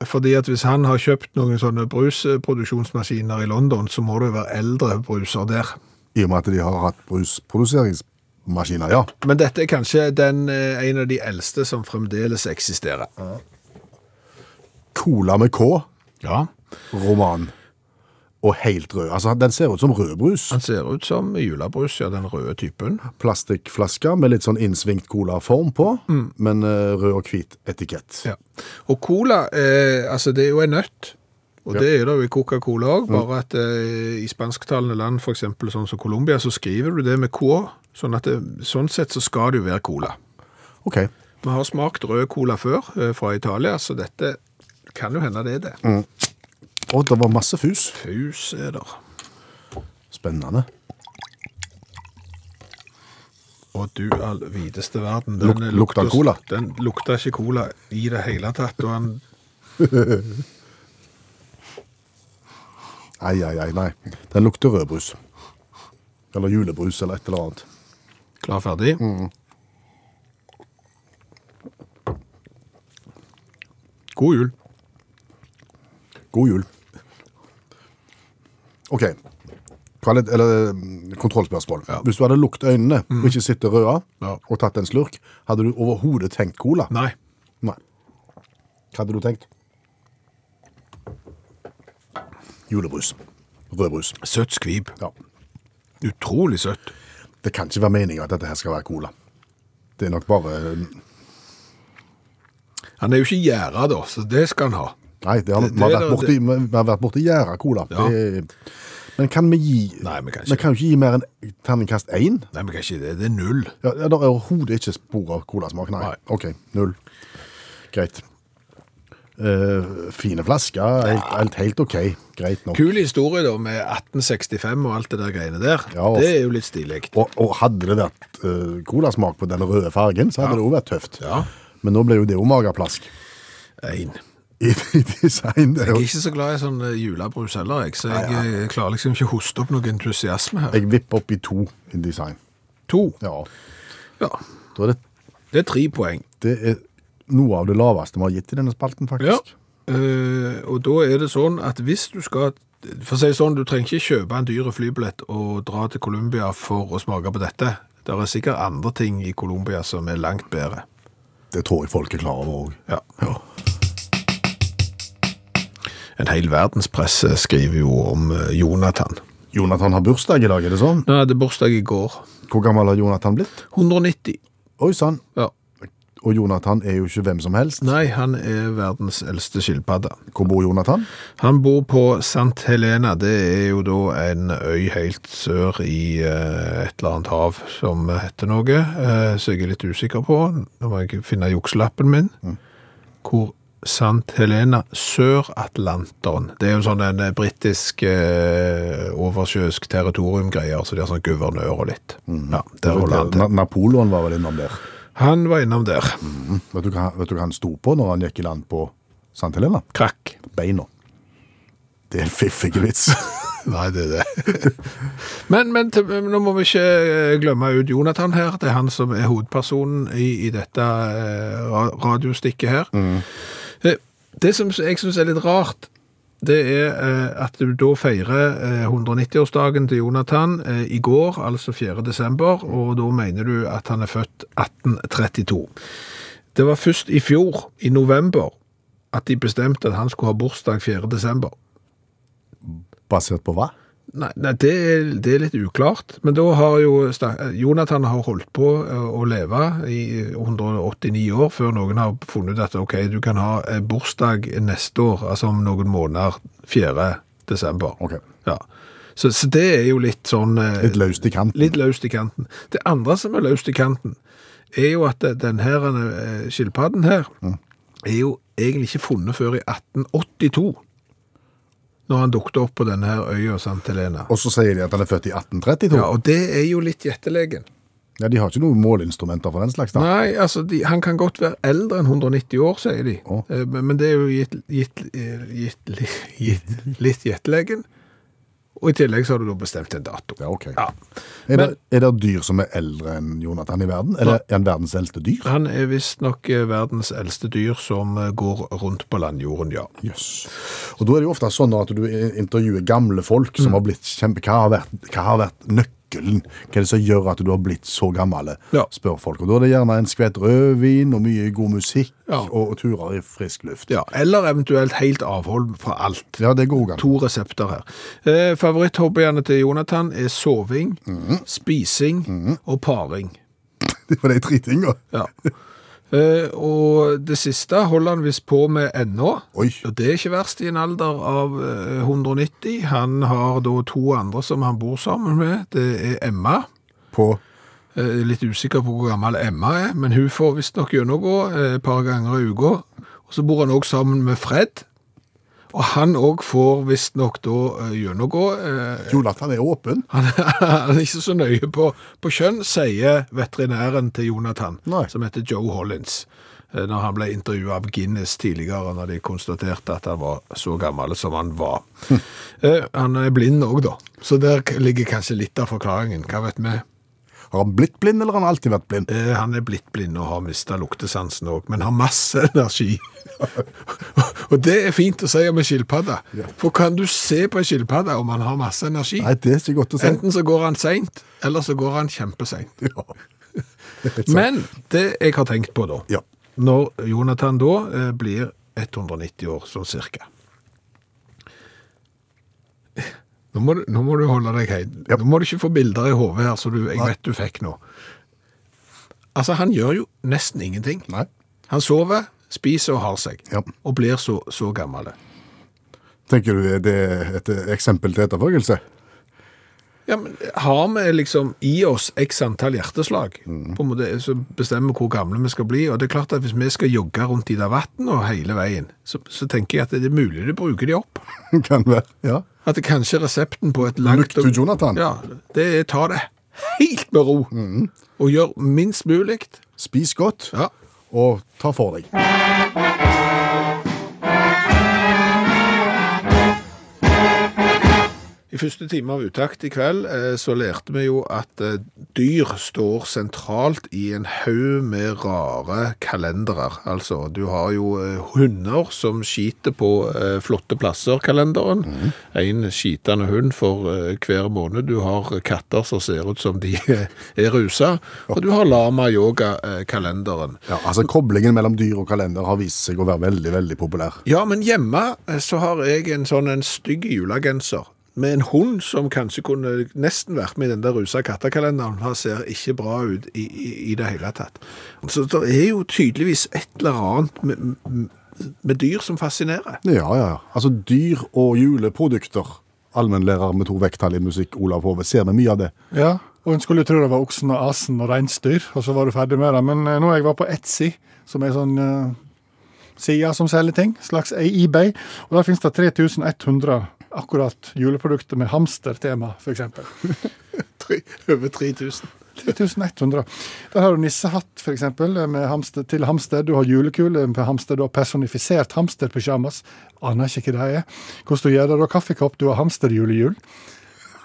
Fordi at hvis han har kjøpt noen sånne brusproduksjonsmaskiner i London, så må det være eldre bruser der. I og med at de har hatt brusproduseringsmaskiner, ja. Men dette er kanskje den, eh, en av de eldste som fremdeles eksisterer. Cola med K, Ja, roman, og helt rød. Altså, den ser ut som rødbrus. Den ser ut som julebrus, ja, den røde typen. Plastikkflaske med litt sånn innsvingt colaform på, men uh, rød og hvit etikett. Ja. Og cola, eh, altså det er jo en nøtt, og det er det jo i Coca-Cola òg, bare at eh, i spansktalende land, f.eks. sånn som Colombia, så skriver du det med K, sånn at det, sånn sett så skal det jo være cola. Ok. Vi har smakt rød cola før eh, fra Italia, så dette kan jo hende det er det. Og det var masse fus. Fus er der. Spennende. Og du all videste verden. Luk- eh, lukta cola? Den lukta ikke cola i det hele tatt, og han Ai, ai, ai, nei. Den lukter rødbrus. Eller julebrus, eller et eller annet. klar ferdig. God jul. God jul. Ok. Kvalit eller mm, kontrollspørsmål. Ja. Hvis du hadde lukket øynene og ikke sittet røde Ja. og tatt en slurk, hadde du overhodet tenkt cola? Nei. Nei. Hva hadde du tenkt? Julebrus. Rødbrus. Søtt skvib. Ja. Utrolig søtt. Det kan ikke være meningen at dette her skal være cola. Det er nok bare Han er jo ikke gjæra, da, så det skal han ha. Nei, det har, Det- vi, har det- vært borti, vi har vært borti gjæra cola. Ja. Det, men kan vi gi Nei, vi kan ikke. Vi kan ikke gi mer enn terningkast én? Nei, vi kan ikke det. Det er null. Ja, ja, Det er overhodet ikke spor av colasmak. Nei. Nei. OK, null. Greit. Uh, fine flasker. Helt, helt, helt OK. Greit nok. Kul historie da med 1865 og alt det der greiene der. Ja, og- det er jo litt stilig. Og, og hadde det vært uh, colasmak på den røde fargen, så hadde det jo vært tøft. Ja. Men nå ble jo det jo mageplask. En. I, i design. Jeg er ikke så glad i sånn eh, julebrus heller, jeg, så jeg jeg klarer liksom ikke å hoste opp noe entusiasme her. jeg vipper opp i to i design. To. Ja. Ja. Da er det Det er tre poeng. Det er noe av det laveste vi har gitt i denne spalten, faktisk. Eh, og da er det sånn at hvis du skal For å si sånn, du trenger ikke kjøpe en dyr flybillett og dra til Colombia for å smake på dette. Det er sikkert andre ting i Colombia som er langt bedre. Det tror jeg folk er klar over òg. Ja. En hel verdenspresse skriver jo om eh, Jonathan. Jonathan har bursdag i dag, er det sånn? Han hadde bursdag i går. Hvor gammel har Jonathan blitt? 190. Oi sann. Ja. Og Jonathan er jo ikke hvem som helst. Nei, han er verdens eldste skilpadde. Hvor bor Jonathan? Han bor på St. Helena. Det er jo da en øy helt sør i eh, et eller annet hav som heter noe, eh, så jeg er litt usikker på. Nå må jeg finne jukselappen min. Hvor St. Helena, Sør-Atlanteren. Det er jo sånn en eh, britisk eh, oversjøisk territoriumgreier, så de har sånn guvernør og litt. Ja, der holder han til. Na Napoleon var vel innom der. Han var innom der. Vet du, hva, vet du hva han sto på når han gikk i land på St. Helena? Krakk. Beina. Det er en fiffig vits. Nei, det er det. men, men til, nå må vi ikke eh, glemme ut Jonathan her. Det er han som er hovedpersonen i, i dette eh, radiostikket her. Eh, Det som jeg syns er litt rart, det er eh, at du da feirer eh, 190-årsdagen til Jonathan eh, i går, altså 4. desember, og da mener du at han er født 1832. Det var først i fjor, i november, at de bestemte at han skulle ha bursdag 4. desember. Basert på hva? Nei, nei det, er, det er litt uklart. Men da har jo Jonathan har holdt på eh, å leve i 189 år før noen har funnet ut at ok, du kan ha eh, bursdag neste år, altså om noen måneder, 4. desember. Okay. Ja. Så, så det er jo litt sånn eh, Litt løst i kanten. Litt løst i kanten. Det andre som er løst i kanten, er jo at denne skilpadden her er jo egentlig ikke funnet før i 1882. Når han dukte opp på denne her øya Sant Helena. Og så sier de at han er født i 1832. Ja, og det er jo litt gjettelegen. Ja, De har ikke noen måleinstrumenter for den slags. da. Nei, altså, de, han kan godt være eldre enn 190 år, sier de. Men, men det er jo gitt, gitt, eh, gitt, gitt, litt gjettelegen. Og i tillegg så har du da bestemt en dato. Ja, ok. Ja. Er, det, er det dyr som er eldre enn Jonathan i verden? Eller er han verdens eldste dyr? Han er visstnok eh, verdens eldste dyr som eh, går rundt på landjorden, ja. Jøss. Og da er det jo ofte sånn at du intervjuer gamle folk Mm. som har blitt kjempe... Hva har vært, hva har vært nøkkelen? Hva er det som gjør at du har blitt så gammel? Ja. Spør folk. Og da er det gjerne en skvett rødvin og mye god musikk Ja. og, og turer i frisk luft. ja. Eller eventuelt helt avhold fra alt. Ja, det an. To resepter her. Eh, Favoritthobbyene til Jonathan er soving, spising og paring. Det var de tre tingene. Ja. Eh, og det siste holder han visst på med ennå. Oi. Og det er ikke verst i en alder av uh, 190. Han har da to andre som han bor sammen med. Det er Emma. På Uh, litt usikker på hvor gammel Emma er, men hun får visstnok gjennomgå eh, et par ganger i uka. Og så bor han òg sammen med Fred. Og han òg får visstnok da eh, gjennomgå. Eh, Jonathan er åpen. han, han er ikke så nøye på, på kjønn, sier veterinæren til Jonathan, Nei. som heter Joe Hollins. eh, Når han ble intervjuet av Guinness tidligere, når de konstaterte at han var så gammel som han var. Eh, Han er blind òg, da. Så der ligger kanskje litt av forklaringen. Hva vet vi? Har han blitt blind, eller har han alltid vært blind? Eh, Han er blitt blind og har mista luktesansen òg, men har masse energi. og det er fint å si om en skilpadde. For kan du se på en skilpadde om han har masse energi? Nei, det er ikke godt å si. Enten så går han seint, eller så går han kjempeseint. Ja. Men det jeg har tenkt på da, Ja. når Jonathan da eh, blir 190 år, sånn cirka. Nå må, du, nå må du holde deg heit. Nå må du ikke få bilder i hodet her, som du, jeg vet du fikk nå. Altså, han gjør jo nesten ingenting. Nei. Han sover, spiser og har seg, Ja. og blir så, så gammel. Tenker du det er et eksempel til etterfølgelse? Ja, men har vi liksom i oss x antall hjerteslag, på en måte, så bestemmer vi hvor gamle vi skal bli, og det er klart at hvis vi skal jogge rundt i det vatten og hele veien, så, så tenker jeg at det er mulig å bruke de opp. kan være. Ja. At det kanskje er resepten på et langt... Lukt til Jonathan. Ja, det er ta det helt med ro, og gjør minst mulig. Spis godt, Ja, og ta for deg. I første time av Utakt i kveld eh, så lærte vi jo at eh, dyr står sentralt i en haug med rare kalendere. Altså, du har jo eh, hunder som skiter på flotte plasser-kalenderen. En skitende hund for hver måned. Du har katter som ser ut som de er rusa. Og du har lama-yoga-kalenderen. Ja, altså Koblingen mellom dyr og kalender har vist seg å være veldig veldig populær. Ja, men hjemme så har jeg en sånn en stygg julegenser med en hund som kanskje kunne nesten vært med i den der rusa kattekalenderen. Han ser ikke bra ut i, i, i det hele tatt. Så det er jo tydeligvis et eller annet med, med, dyr som fascinerer. Ja, ja, ja. Altså dyr og juleprodukter. Allmennlærer med to vekttall i musikk, Olav Hove. Ser vi mye av det? Ja, og en skulle tro det var oksen og asen og reinsdyr, og så var du ferdig med det. Men eh, nå jeg var på Etsy, som er sånn uh, side som selger ting, slags eBay, og der finnes det 3100 akkurat juleprodukter med hamstertema, f.eks. Over 3000. 3100. Der har du nissehatt, for med hamster, til hamster. Du har julekule med hamster. Du har personifisert hamsterpysjamas. Aner ikke hva det er. Hvordan du gjør det. Du har kaffekopp. Du har hamsterjulejul.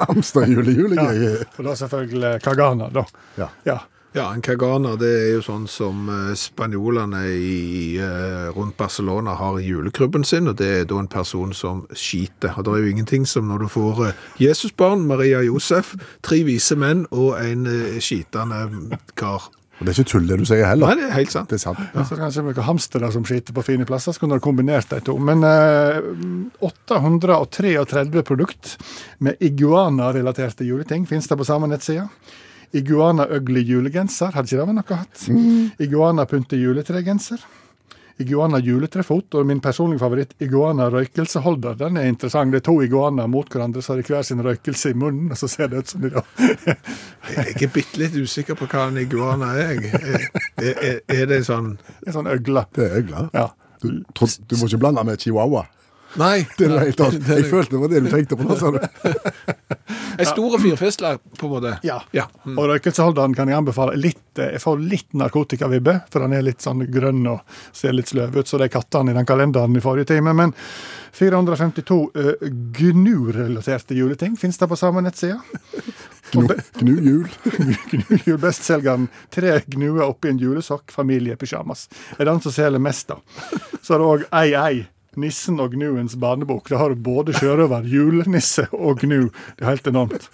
Hamsterjulejul er gøy. Og da selvfølgelig kagana, da. Ja. Ja. Ja, en cagana det er jo sånn som eh, spanjolene i, eh, rundt Barcelona har i julekrybben sin, og det er da en person som skiter. Og det er jo ingenting som når du får eh, Jesusbarn, Maria Josef, tre vise menn og en skitende kar. Og det er ikke tull det du sier heller. Nei, det er helt sant. Det er sant. Ja. Så kanskje noen hamstere som skiter på fine plasser, så kunne du kombinert de to. Men eh, 833 produkt med iguana-relaterte juleting finnes det på samme nettside. Iguana-øglig julegenser, hadde ikke det vært noe hatt? Iguana-pynte juletregenser. Iguana juletrefot, og min personlige favoritt, iguana røykelseholder. Den er interessant. Det er to iguaner mot hverandre, så har de hver sin røykelse i munnen, og så ser det ut som de da Jeg er bitte litt usikker på hva en iguana er. jeg. Er, er, er det sånn En sånn øgle. Det er øgle? Ja. Du, du må ikke blande med chihuahua. Nei, Det er det helt annet. Jeg følte det var det du tenkte på nå, sa du. En stor fyrfisle, på en måte. Ja. ja. Mm. Og røykelsesholderen kan jeg anbefale litt eh, Jeg får litt narkotikavibbe, for den er litt sånn grønn og ser litt sløv ut, så det er kattene i den kalenderen i forrige time. Men 452 uh, GNU-relaterte juleting finnes det på samme nettside. Gnu, gnu jul. GNU bestselgeren 'Tre gnuer oppi en julesokk, familiepysjamas'. Er den som selger mest, da. Så er det òg Ei Ei. Nissen og Gnuens barnebok. Da har du både sjørøver, julenisse og gnu. Det er helt enormt.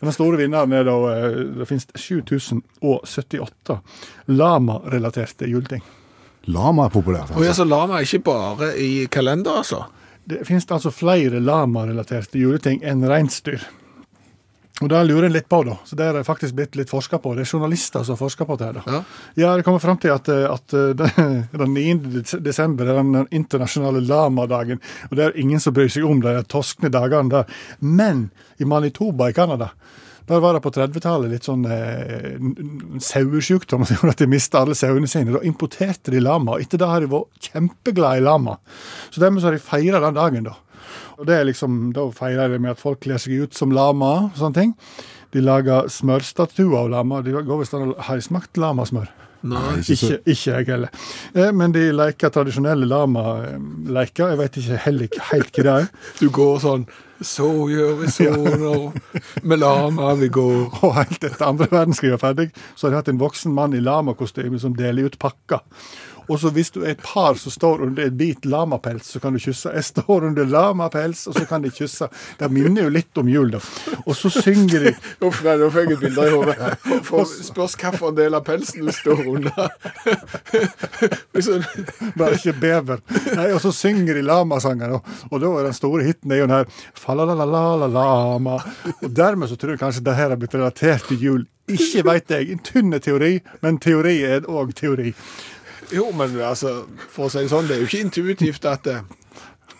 Den store vinneren er da eh, Det finnes 7078 lama-relaterte juleting. Lama er populært. Altså. Og ja, så lama er ikke bare i kalender, altså. Det finnes altså flere lama-relaterte juleting enn reinsdyr. Og det lurer en litt på, da. Så det er faktisk blitt litt forska på. Det er journalister som forska på det. da. Ja. Ja, det kommer fram til at, eh, at eh, den, den 9. desember er den internasjonale lamadagen. Og det er ingen som bryr seg om de toskne dagene der. Men i Manitoba i Canada der var det på 30-tallet litt sånn eh, sauesjukdom som gjorde at de mista alle sauene sine. Da importerte de lama. og Etter det har de vært kjempeglade i lama. Så dermed så har de feira den dagen, da. Og det er liksom, Da feirer de med at folk kler seg ut som lama og sånne ting. De lager smørstatuer av lama. De går visst an å de smakt lamasmør? Nei. Ikke, ikke jeg heller. Eh, Men de leker tradisjonelle lama-leker. Jeg vet ikke heller helt hva det er. Du går sånn Så gjør vi soner med lama vi går. Og helt etter andre verdenskrig var ferdig, så har de hatt en voksen mann i lamakostyme som deler ut pakker. Og så hvis du er et par som står under et bit lamapels, så kan du kysse. Jeg står under lamapels, og så kan de kysse. Det minner jo litt om jul, da. Og så synger de Uff, nei, nå fikk jeg et bilde i hodet. Spørs hvilken del av pelsen du står under. Bare ikke bever. Nei, og så synger de lamasanger, og, da er den store hiten er jo den her Falalalalala-lama. Og dermed så tror jeg kanskje det her har blitt relatert til jul. Ikke veit jeg. En tynn teori, men teori er òg teori. Jo, men altså, for å si det sånn, det er jo ikke intuitivt at, eh,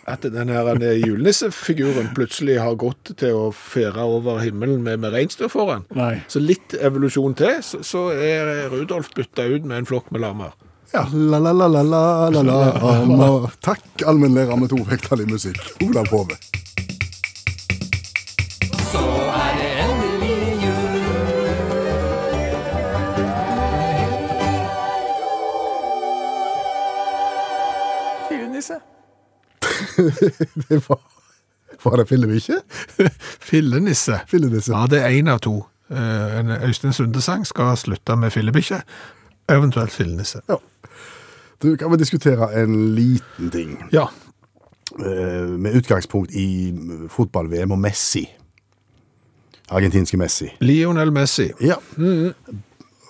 at den eh, julenissefiguren plutselig har gått til å fære over himmelen med, med reinsdyr foran. Nei. Så litt evolusjon til, så, så er Rudolf bytta ut med en flokk med lamaer. La, la, la, la, la, la, la, ama. Takk, allmennlærer med to vekttall i musikk. Olav Hove. Det var Var det fillebikkje? Fillenisse. Fillenisse. Ja, det er én av to. Eh, En Øystein Sunde-sang skal slutte med fillebikkje, eventuelt fillenisse. Du, kan vi diskutere en liten ting? Ja. Eh, med utgangspunkt i fotball-VM og Messi. Argentinske Messi. Lionel Messi. Ja.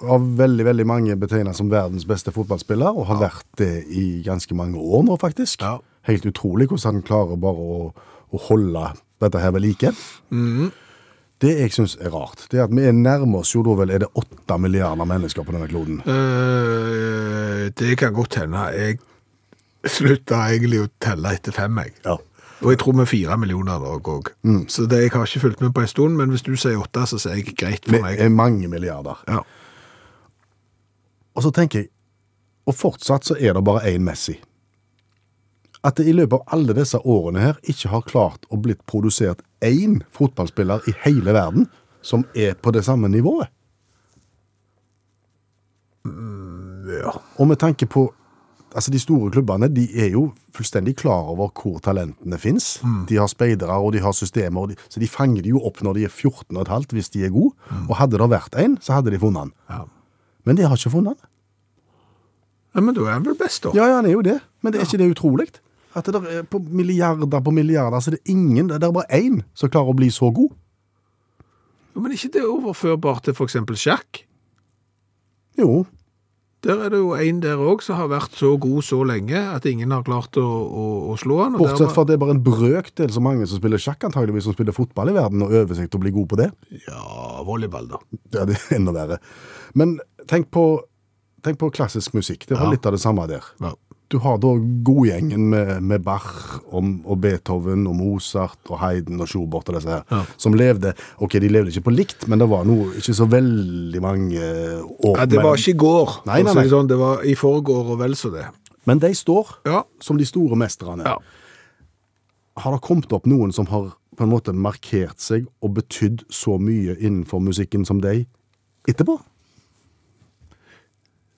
Av veldig, veldig mange betegnet som verdens beste fotballspiller, og har vært det i ganske mange år nå, faktisk. Ja. Helt utrolig hvordan han klarer bare å, å holde dette her ved like. Det jeg syns er rart, det er at vi er nærmer oss jo da vel er det åtte milliarder mennesker på denne kloden. Uh, det kan godt hende. Jeg slutta egentlig å telle etter fem, jeg. Ja. Og jeg tror vi er fire millioner òg. Så det, jeg har ikke fulgt med på en stund, men hvis du sier åtte, så sier jeg greit for meg. er mange milliarder. Ja. Og så tenker jeg, og fortsatt så er det bare én Messi. At det i løpet av alle disse årene her ikke har klart å blitt produsert én fotballspiller i hele verden som er på det samme nivået. ja. Og med tanke på Altså, De store klubbene de er jo fullstendig klar over hvor talentene fins. De har speidere og de har systemer, de, så de fanger de jo opp når de er 14 15 hvis de er gode. Og hadde det vært en, så hadde de funnet han. Ja. Men de har ikke funnet han. ja, men da er han vel best, da. Ja, ja, han er jo det. Men det er ikke det utrolig? At det er på milliarder på milliarder, så det er ingen, det er bare én som klarer å bli så god. Ja, Men ikke det overførbart til f.eks. sjakk? Jo, Der er det jo en der òg som har vært så god så lenge at ingen har klart å, å, å slå han. bortsett fra at det er bare en brøkdel så mange som spiller sjakk, antageligvis, som spiller fotball i verden, og øver seg til å bli god på det. Ja, volleyball, da. Ja, det er enda verre. Men tenk på, tenk på klassisk musikk. Det var Ja. litt av det samme der. Ja. Du har da godgjengen med, med Bach og, og Beethoven og Mozart og Haydn og Schubert og disse her, Ja. som levde Ok, de levde ikke på likt, men det var noe, ikke så veldig mange år Ja, det var ikke i går. Nei, nei, nei. Sånn, det var i forgår og vel så det. Men de står Ja. som de store mesterne. Ja. Har det kommet opp noen som har på en måte markert seg og betydd så mye innenfor musikken som de etterpå?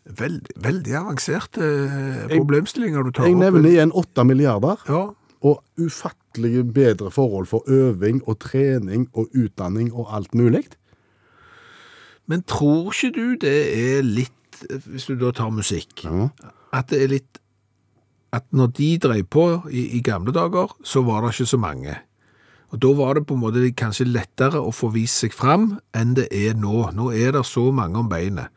Veldig, veldig avanserte eh, problemstillinger du tar Jeg opp. nevner igjen åtte milliarder. Ja, og ufattelige bedre forhold for øving og trening og utdanning og alt mulig. Men tror ikke du det er litt, hvis du da tar musikk, at det er litt At når de drev på i, i gamle dager, så var det ikke så mange. Og da var det på en måte kanskje lettere å få vist seg fram enn det er nå. Nå er det så mange om beinet.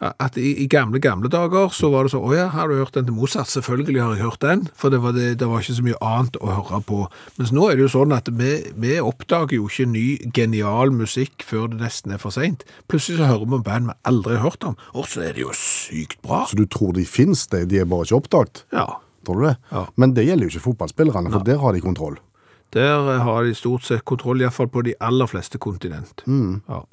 At i, i gamle, gamle dager så var det så, å ja, har du hørt den til Mozart? Selvfølgelig har jeg hørt den, for det var, det, det var ikke så mye annet å høre på. Mens nå er det jo sånn at vi, vi oppdager jo ikke ny, genial musikk før det nesten er for sent. Plutselig så hører vi om band vi aldri har hørt om, og så er det jo sykt bra. Så du tror de finnes, de, de er bare ikke oppdaget? Ja, Tror du det? Ja. Men det gjelder jo ikke fotballspillerne, for der har de kontroll. der har de stort sett kontroll, i hvert fall på de aller fleste kontinent. Ja.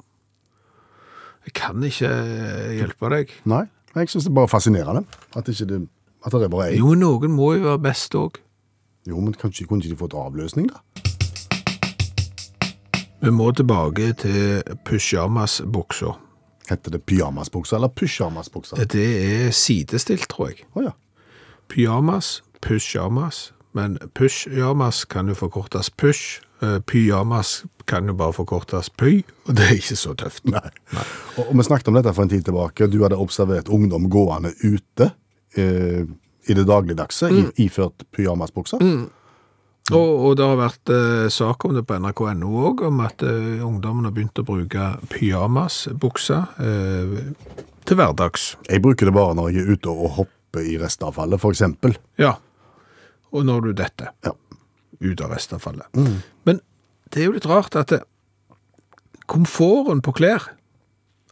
Jeg kan ikke eh, hjelpe deg. Nei, jeg synes det er bare fascinerende at, det, at det er bare én. Jo. Jo, noen må jo være best òg. men kanskje kunne ikke de fått avløsning, da? Vi må tilbake til pysjamasbuksa. Heter det pyjamasbuksa eller pysjamasbuksa? Det er sidestilt, tror jeg. Oh, ja. Pyjamas, pysjamas. Men pysjamas kan jo forkortes pysj. Eh, Pyjamas kan jo bare forkortes PØY, og det er ikke så tøft. Nei. Og, og vi snakket om dette for en tid tilbake. Du hadde observert ungdom gående ute eh, i det dagligdagse, mm. iført pyjamasbukser. Og, og det har vært eh, sak om det på nrk.no òg, om at eh, ungdommen har begynt å bruke pyjamasbukser eh, til hverdags. Jeg bruker det bare når jeg er ute og hopper i restavfallet, eksempel. Ja. Og når du detter Ja. ut av restavfallet. Men det er jo litt rart at det, komforten på klær,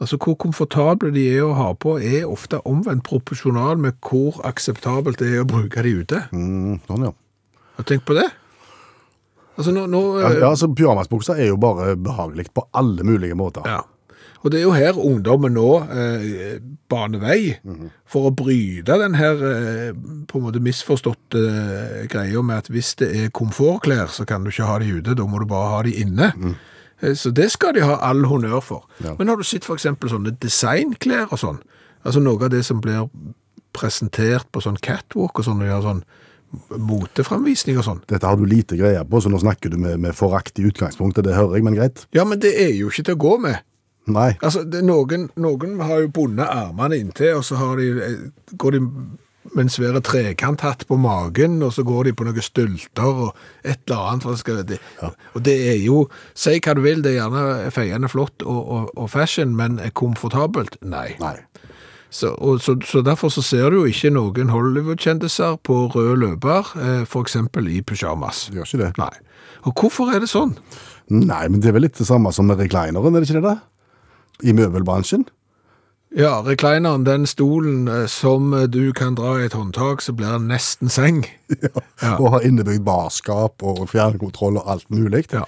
altså hvor komfortable de er å ha på, er ofte omvendt proporsjonal med hvor akseptabelt det er å bruke de ute. Mm, sånn, ja. Du tenkt på det? Altså nå, nå Ja, ja, altså Pyjamasbuksa er jo bare behagelig på alle mulige måter. Ja. Og det er jo her ungdommen nå eh, baner vei for å bryte den her eh, på en måte misforståtte eh, greia med at hvis det er komfortklær, så kan du ikke ha de ute, da må du bare ha de inne. Mm. Så det skal de ha all honnør for. Ja. Men har du sett eksempel sånne designklær og sånn, altså noe av det som blir presentert på sånn catwalk og sånn, når de har sånn moteframvisning og sånn. Dette har du lite greie på, så nå snakker du med, med forakt i utgangspunktet. Det hører jeg, men greit. Ja, men det er jo ikke til å gå med. Nei. Altså, det, noen, noen har jo bundet armene inntil, og så har de, eh, går de med en svære trekanthatt på magen, og så går de på noen stylter og et eller annet. For skal, det, Og det er jo, si hva du vil, det er gjerne feiende flott og, og, og fashion, men er komfortabelt? Nei. Nei. Så, og, så, så derfor så ser du jo ikke noen Hollywood-kjendiser på rød løper, eh, eksempel i pyjamas. Det gjør ikke det. Nei. Og hvorfor er det sånn? Nei, men det er vel litt det samme som med reclineren, er det ikke det da? I møbelbransjen? Ja, reclineren, den stolen eh, som eh, du kan dra i et håndtak, så blir den nesten seng. Ja. Og har innebygd barskap og fjernkontroll og alt mulig. Ja.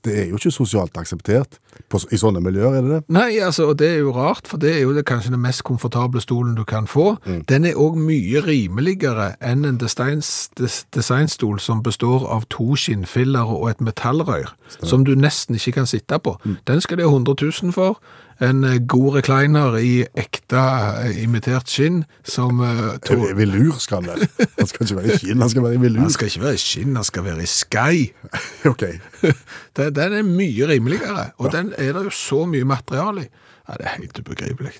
Det er jo ikke sosialt akseptert på, i sånne miljøer, er det det? Nei, altså, og det er jo rart, for det er jo det, kanskje den mest komfortable stolen du kan få. Den er òg mye rimeligere enn en designs, des, designstol som består av to skinnfiller og et metallrør, som du nesten ikke kan sitte på. Den skal de ha 100 000 for. En eh, god recliner i ekte eh, imitert skinn, som eh, to- Velur skal han være. Han skal ikke være i skinn, han skal være i velur. Han skal ikke være i skinn, han skal være i sky. Ok. Den, den er mye rimeligere, og den er det jo så mye materiale i. Ja, det er helt ubegripelig.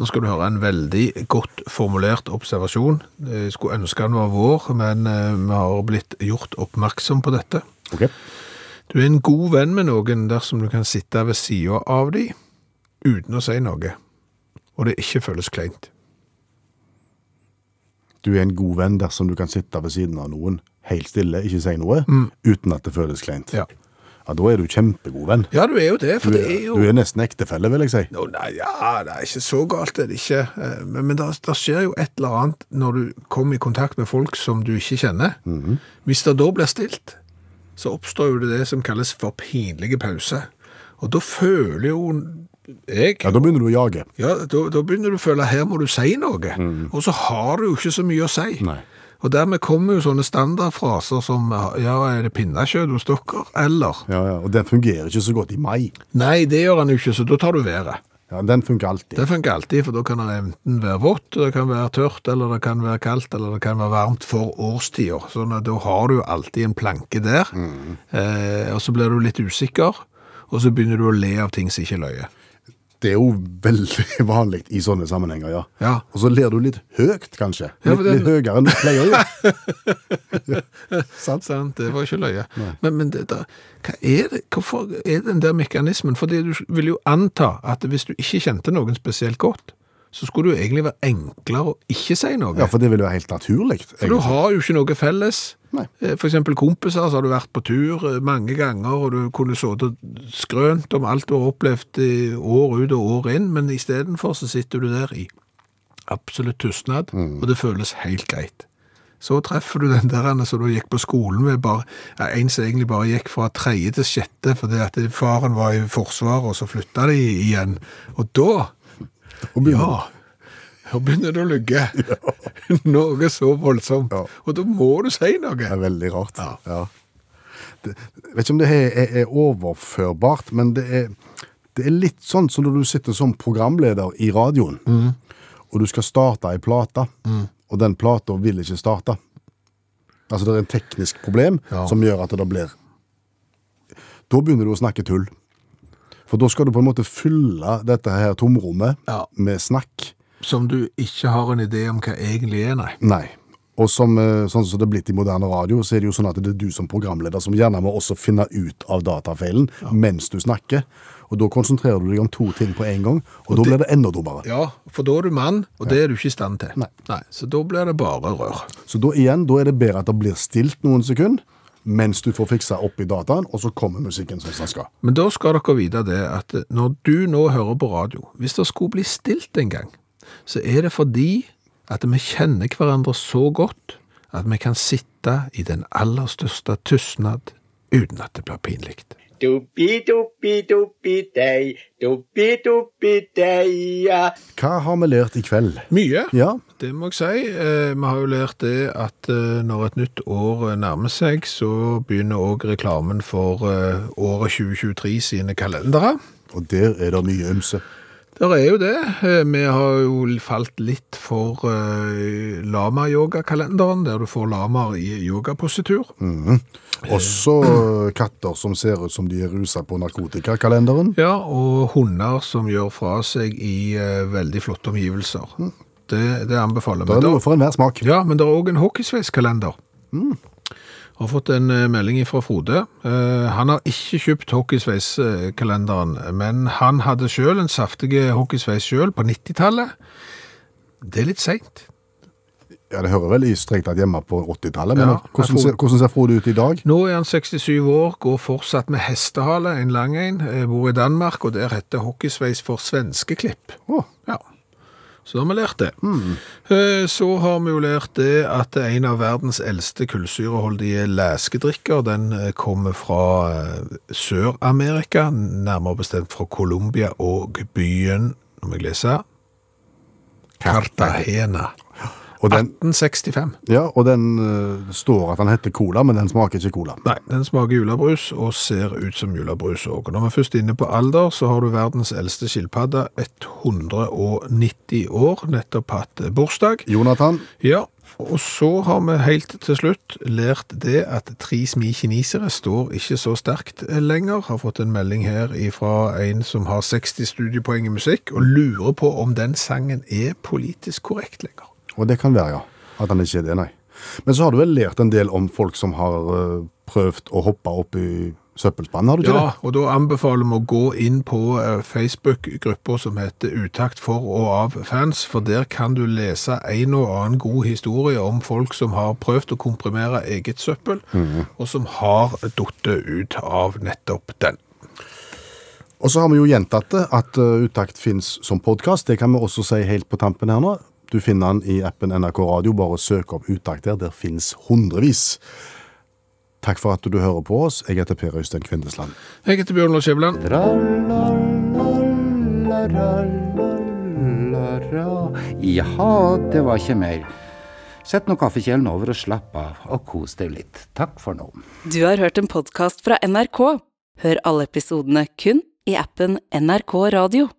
Nå skal du høre en veldig godt formulert observasjon. Jeg skulle ønske den var vår, men eh, vi har blitt gjort oppmerksom på dette. Ok. Du er en god venn med noen dersom du kan sitte ved siden av dem uten å si noe, og det ikke føles kleint. Du er en god venn dersom du kan sitte ved siden av noen helt stille, ikke si noe, uten at det føles kleint. Ja. Ja, da er du kjempegod venn. Ja, du er jo det, Du for det er, jo... du er nesten ektefelle, vil jeg si. Nå, nei, ja, det er ikke så galt, det er det ikke. Eh, Men, men det skjer jo et eller annet når du kommer i kontakt med folk som du ikke kjenner. Hvis det da blir stilt, så oppstår jo det det som kalles for pinlige pause. Og da føler jo jeg Ja, Da begynner du å jage. Ja, da, da begynner du å føle her må du si noe. Og så har du jo ikke så mye å si. Nei. Og dermed kommer jo sånne standardfraser som ja, er det pinnekjøtt hos dere, eller Ja, ja, Og den fungerer ikke så godt i mai. Nei, det gjør han jo ikke, så da tar du været. Ja, Den funker alltid. Det funker alltid, for da kan det enten være vått, det kan være tørt, eller det kan være kaldt, eller det kan være varmt for årstider. Sånn at da har du alltid en planke der, eh, og så blir du litt usikker, og så begynner du å le av ting som ikke løyer. Det er jo veldig vanlig i sånne sammenhenger, ja. Ja. Og så ler du litt høyt, kanskje. Litt, ja, det- litt høyere enn du pleier å gjøre. Sant? Sant? Det var ikke løye. Men, men det da, hva er det, hvorfor er den der mekanismen? Fordi du vil jo anta at hvis du ikke kjente noen spesielt godt, så skulle det jo egentlig være enklere å ikke si noe. Ja, for det ville være helt naturlig. For du har jo ikke noe felles. Nei. Eh, For eksempel kompiser, så har du vært på tur eh, mange ganger, og du kunne sittet skrønt om alt du har opplevd år ut og år inn, men istedenfor så sitter du der i absolutt tystnad, og det føles helt greit. Så treffer du den der som du gikk på skolen med, bare, ja, en som egentlig bare gikk fra tredje til sjette, fordi at faren var i forsvaret, og så flytta de igjen. Og da Og begynner- ja, Og begynner det å lugge. Noe så voldsomt. Ja. Og da må du si noe. Det er veldig rart. Ja. Ja. Det, jeg vet ikke om det er, er, er overførbart, men det er, det er litt sånn som når du sitter som programleder i radioen, og du skal starte ei plate, og den plata vil ikke starte. Altså det er en teknisk problem Ja. som gjør at det blir Da begynner du å snakke tull. For da skal du på en måte fylle dette her tomrommet Ja. med snakk. Som du ikke har en idé om hva egentlig er, nei. Nei. Og som, eh, sånn som det er blitt i moderne radio, så er det jo sånn at det er du som programleder som gjerne må også finne ut av datafeilen mens du snakker. Og da konsentrerer du deg om to ting på en gang, og, da blir det enda dummere. Ja, for da er du mann, og det er du ikke i stand til. Nei. Så da blir det bare rør. Så da igjen, da er det bedre at det blir stilt noen sekunder, mens du får fiksa opp i dataen, og så kommer musikken som den skal. Men da skal dere vite det at når du nå hører på radio, hvis det skulle bli stilt en gang, så er det fordi at vi kjenner hverandre så godt at vi kan sitte i den aller største tystnad uten at det blir pinlig. Hva har vi lært i kveld? Mye, Ja, det må jeg si. Eh, Vi har jo lært det at eh, når et nytt år eh, nærmer seg, så begynner òg reklamen for året 2023 sine kalendere. og der er det mye ymse. Der er jo det. Eh, Vi har jo falt litt for uh, lama-yogakalenderen, der du får lamaer i yogapositur. Også katter som ser ut som de er rusa på narkotikakalenderen. Ja, og hunder som gjør fra seg i uh, veldig flotte omgivelser. Det, det anbefaler Det er noe for enhver smak. Ja, men det er òg en hockeysveiskalender. Har fått en eh, melding fra Frode. Eh, han har ikke kjøpt hockeysveiskalenderen, men han hadde sjøl en saftig hockeysveis sjøl på 90-tallet. Det er litt seint. Ja, Det hører vel i strengt tatt hjemme på 80-tallet. Men Ja, hvordan, ser, hvordan ser Frode ut i dag? Nå er han 67 år, går fortsatt med hestehale, en lang en. eh, Bor i Danmark, og der heter hockeysveis for svenskeklipp. Oh. Så har vi lært det. Mm. Så har vi jo lært det at en av verdens eldste kullsyreholdige leskedrikker, den eh, kommer fra eh, Sør-Amerika, nærmere bestemt fra Colombia og byen, nå må jeg lese, Cartagena. Den, 1865. ja, og den uh, står at den heter cola, men den smaker ikke cola. Nei, den smaker julebrus og ser ut som julebrus òg. Når vi er først inne på alder, så har du verdens eldste skilpadde, 190 år, nettopp hatt bursdag. Jonathan, Ja, og så har vi helt til slutt lært det at tre smi kinesere står ikke så sterkt lenger. Har fått en melding her fra en som har 60 studiepoeng i musikk, og lurer på om den sangen er politisk korrekt lenger. Og det kan være, ja. At han ikke er det, nei. Men så har du vel lært en del om folk som har eh, prøvd å hoppe opp i søppelspannen, har du ikke Ja, det? og da anbefaler vi å gå inn på eh, Facebook-gruppa som heter Utakt for og av fans, for der kan du lese en og annen god historie om folk som har prøvd å komprimere eget søppel, og som har duttet ut av nettopp den. Og så har vi jo gjentatt det, at eh, Utakt finnes som podkast. Det kan vi også si helt på tampen her nå. Du finner den i appen NRK Radio. Bare søk opp Utakt der. Der finnes hundrevis. Takk for at du hører på oss. Jeg heter Per Øystein Kvindesland. Jeg heter Bjørn Lars Skjæveland. Jaha, det var ikke mer. Sett nå kaffekjelen over og slapp av, og kos deg litt. Takk for nå. Du har hørt en podkast fra NRK. Hør alle episodene kun i appen NRK Radio.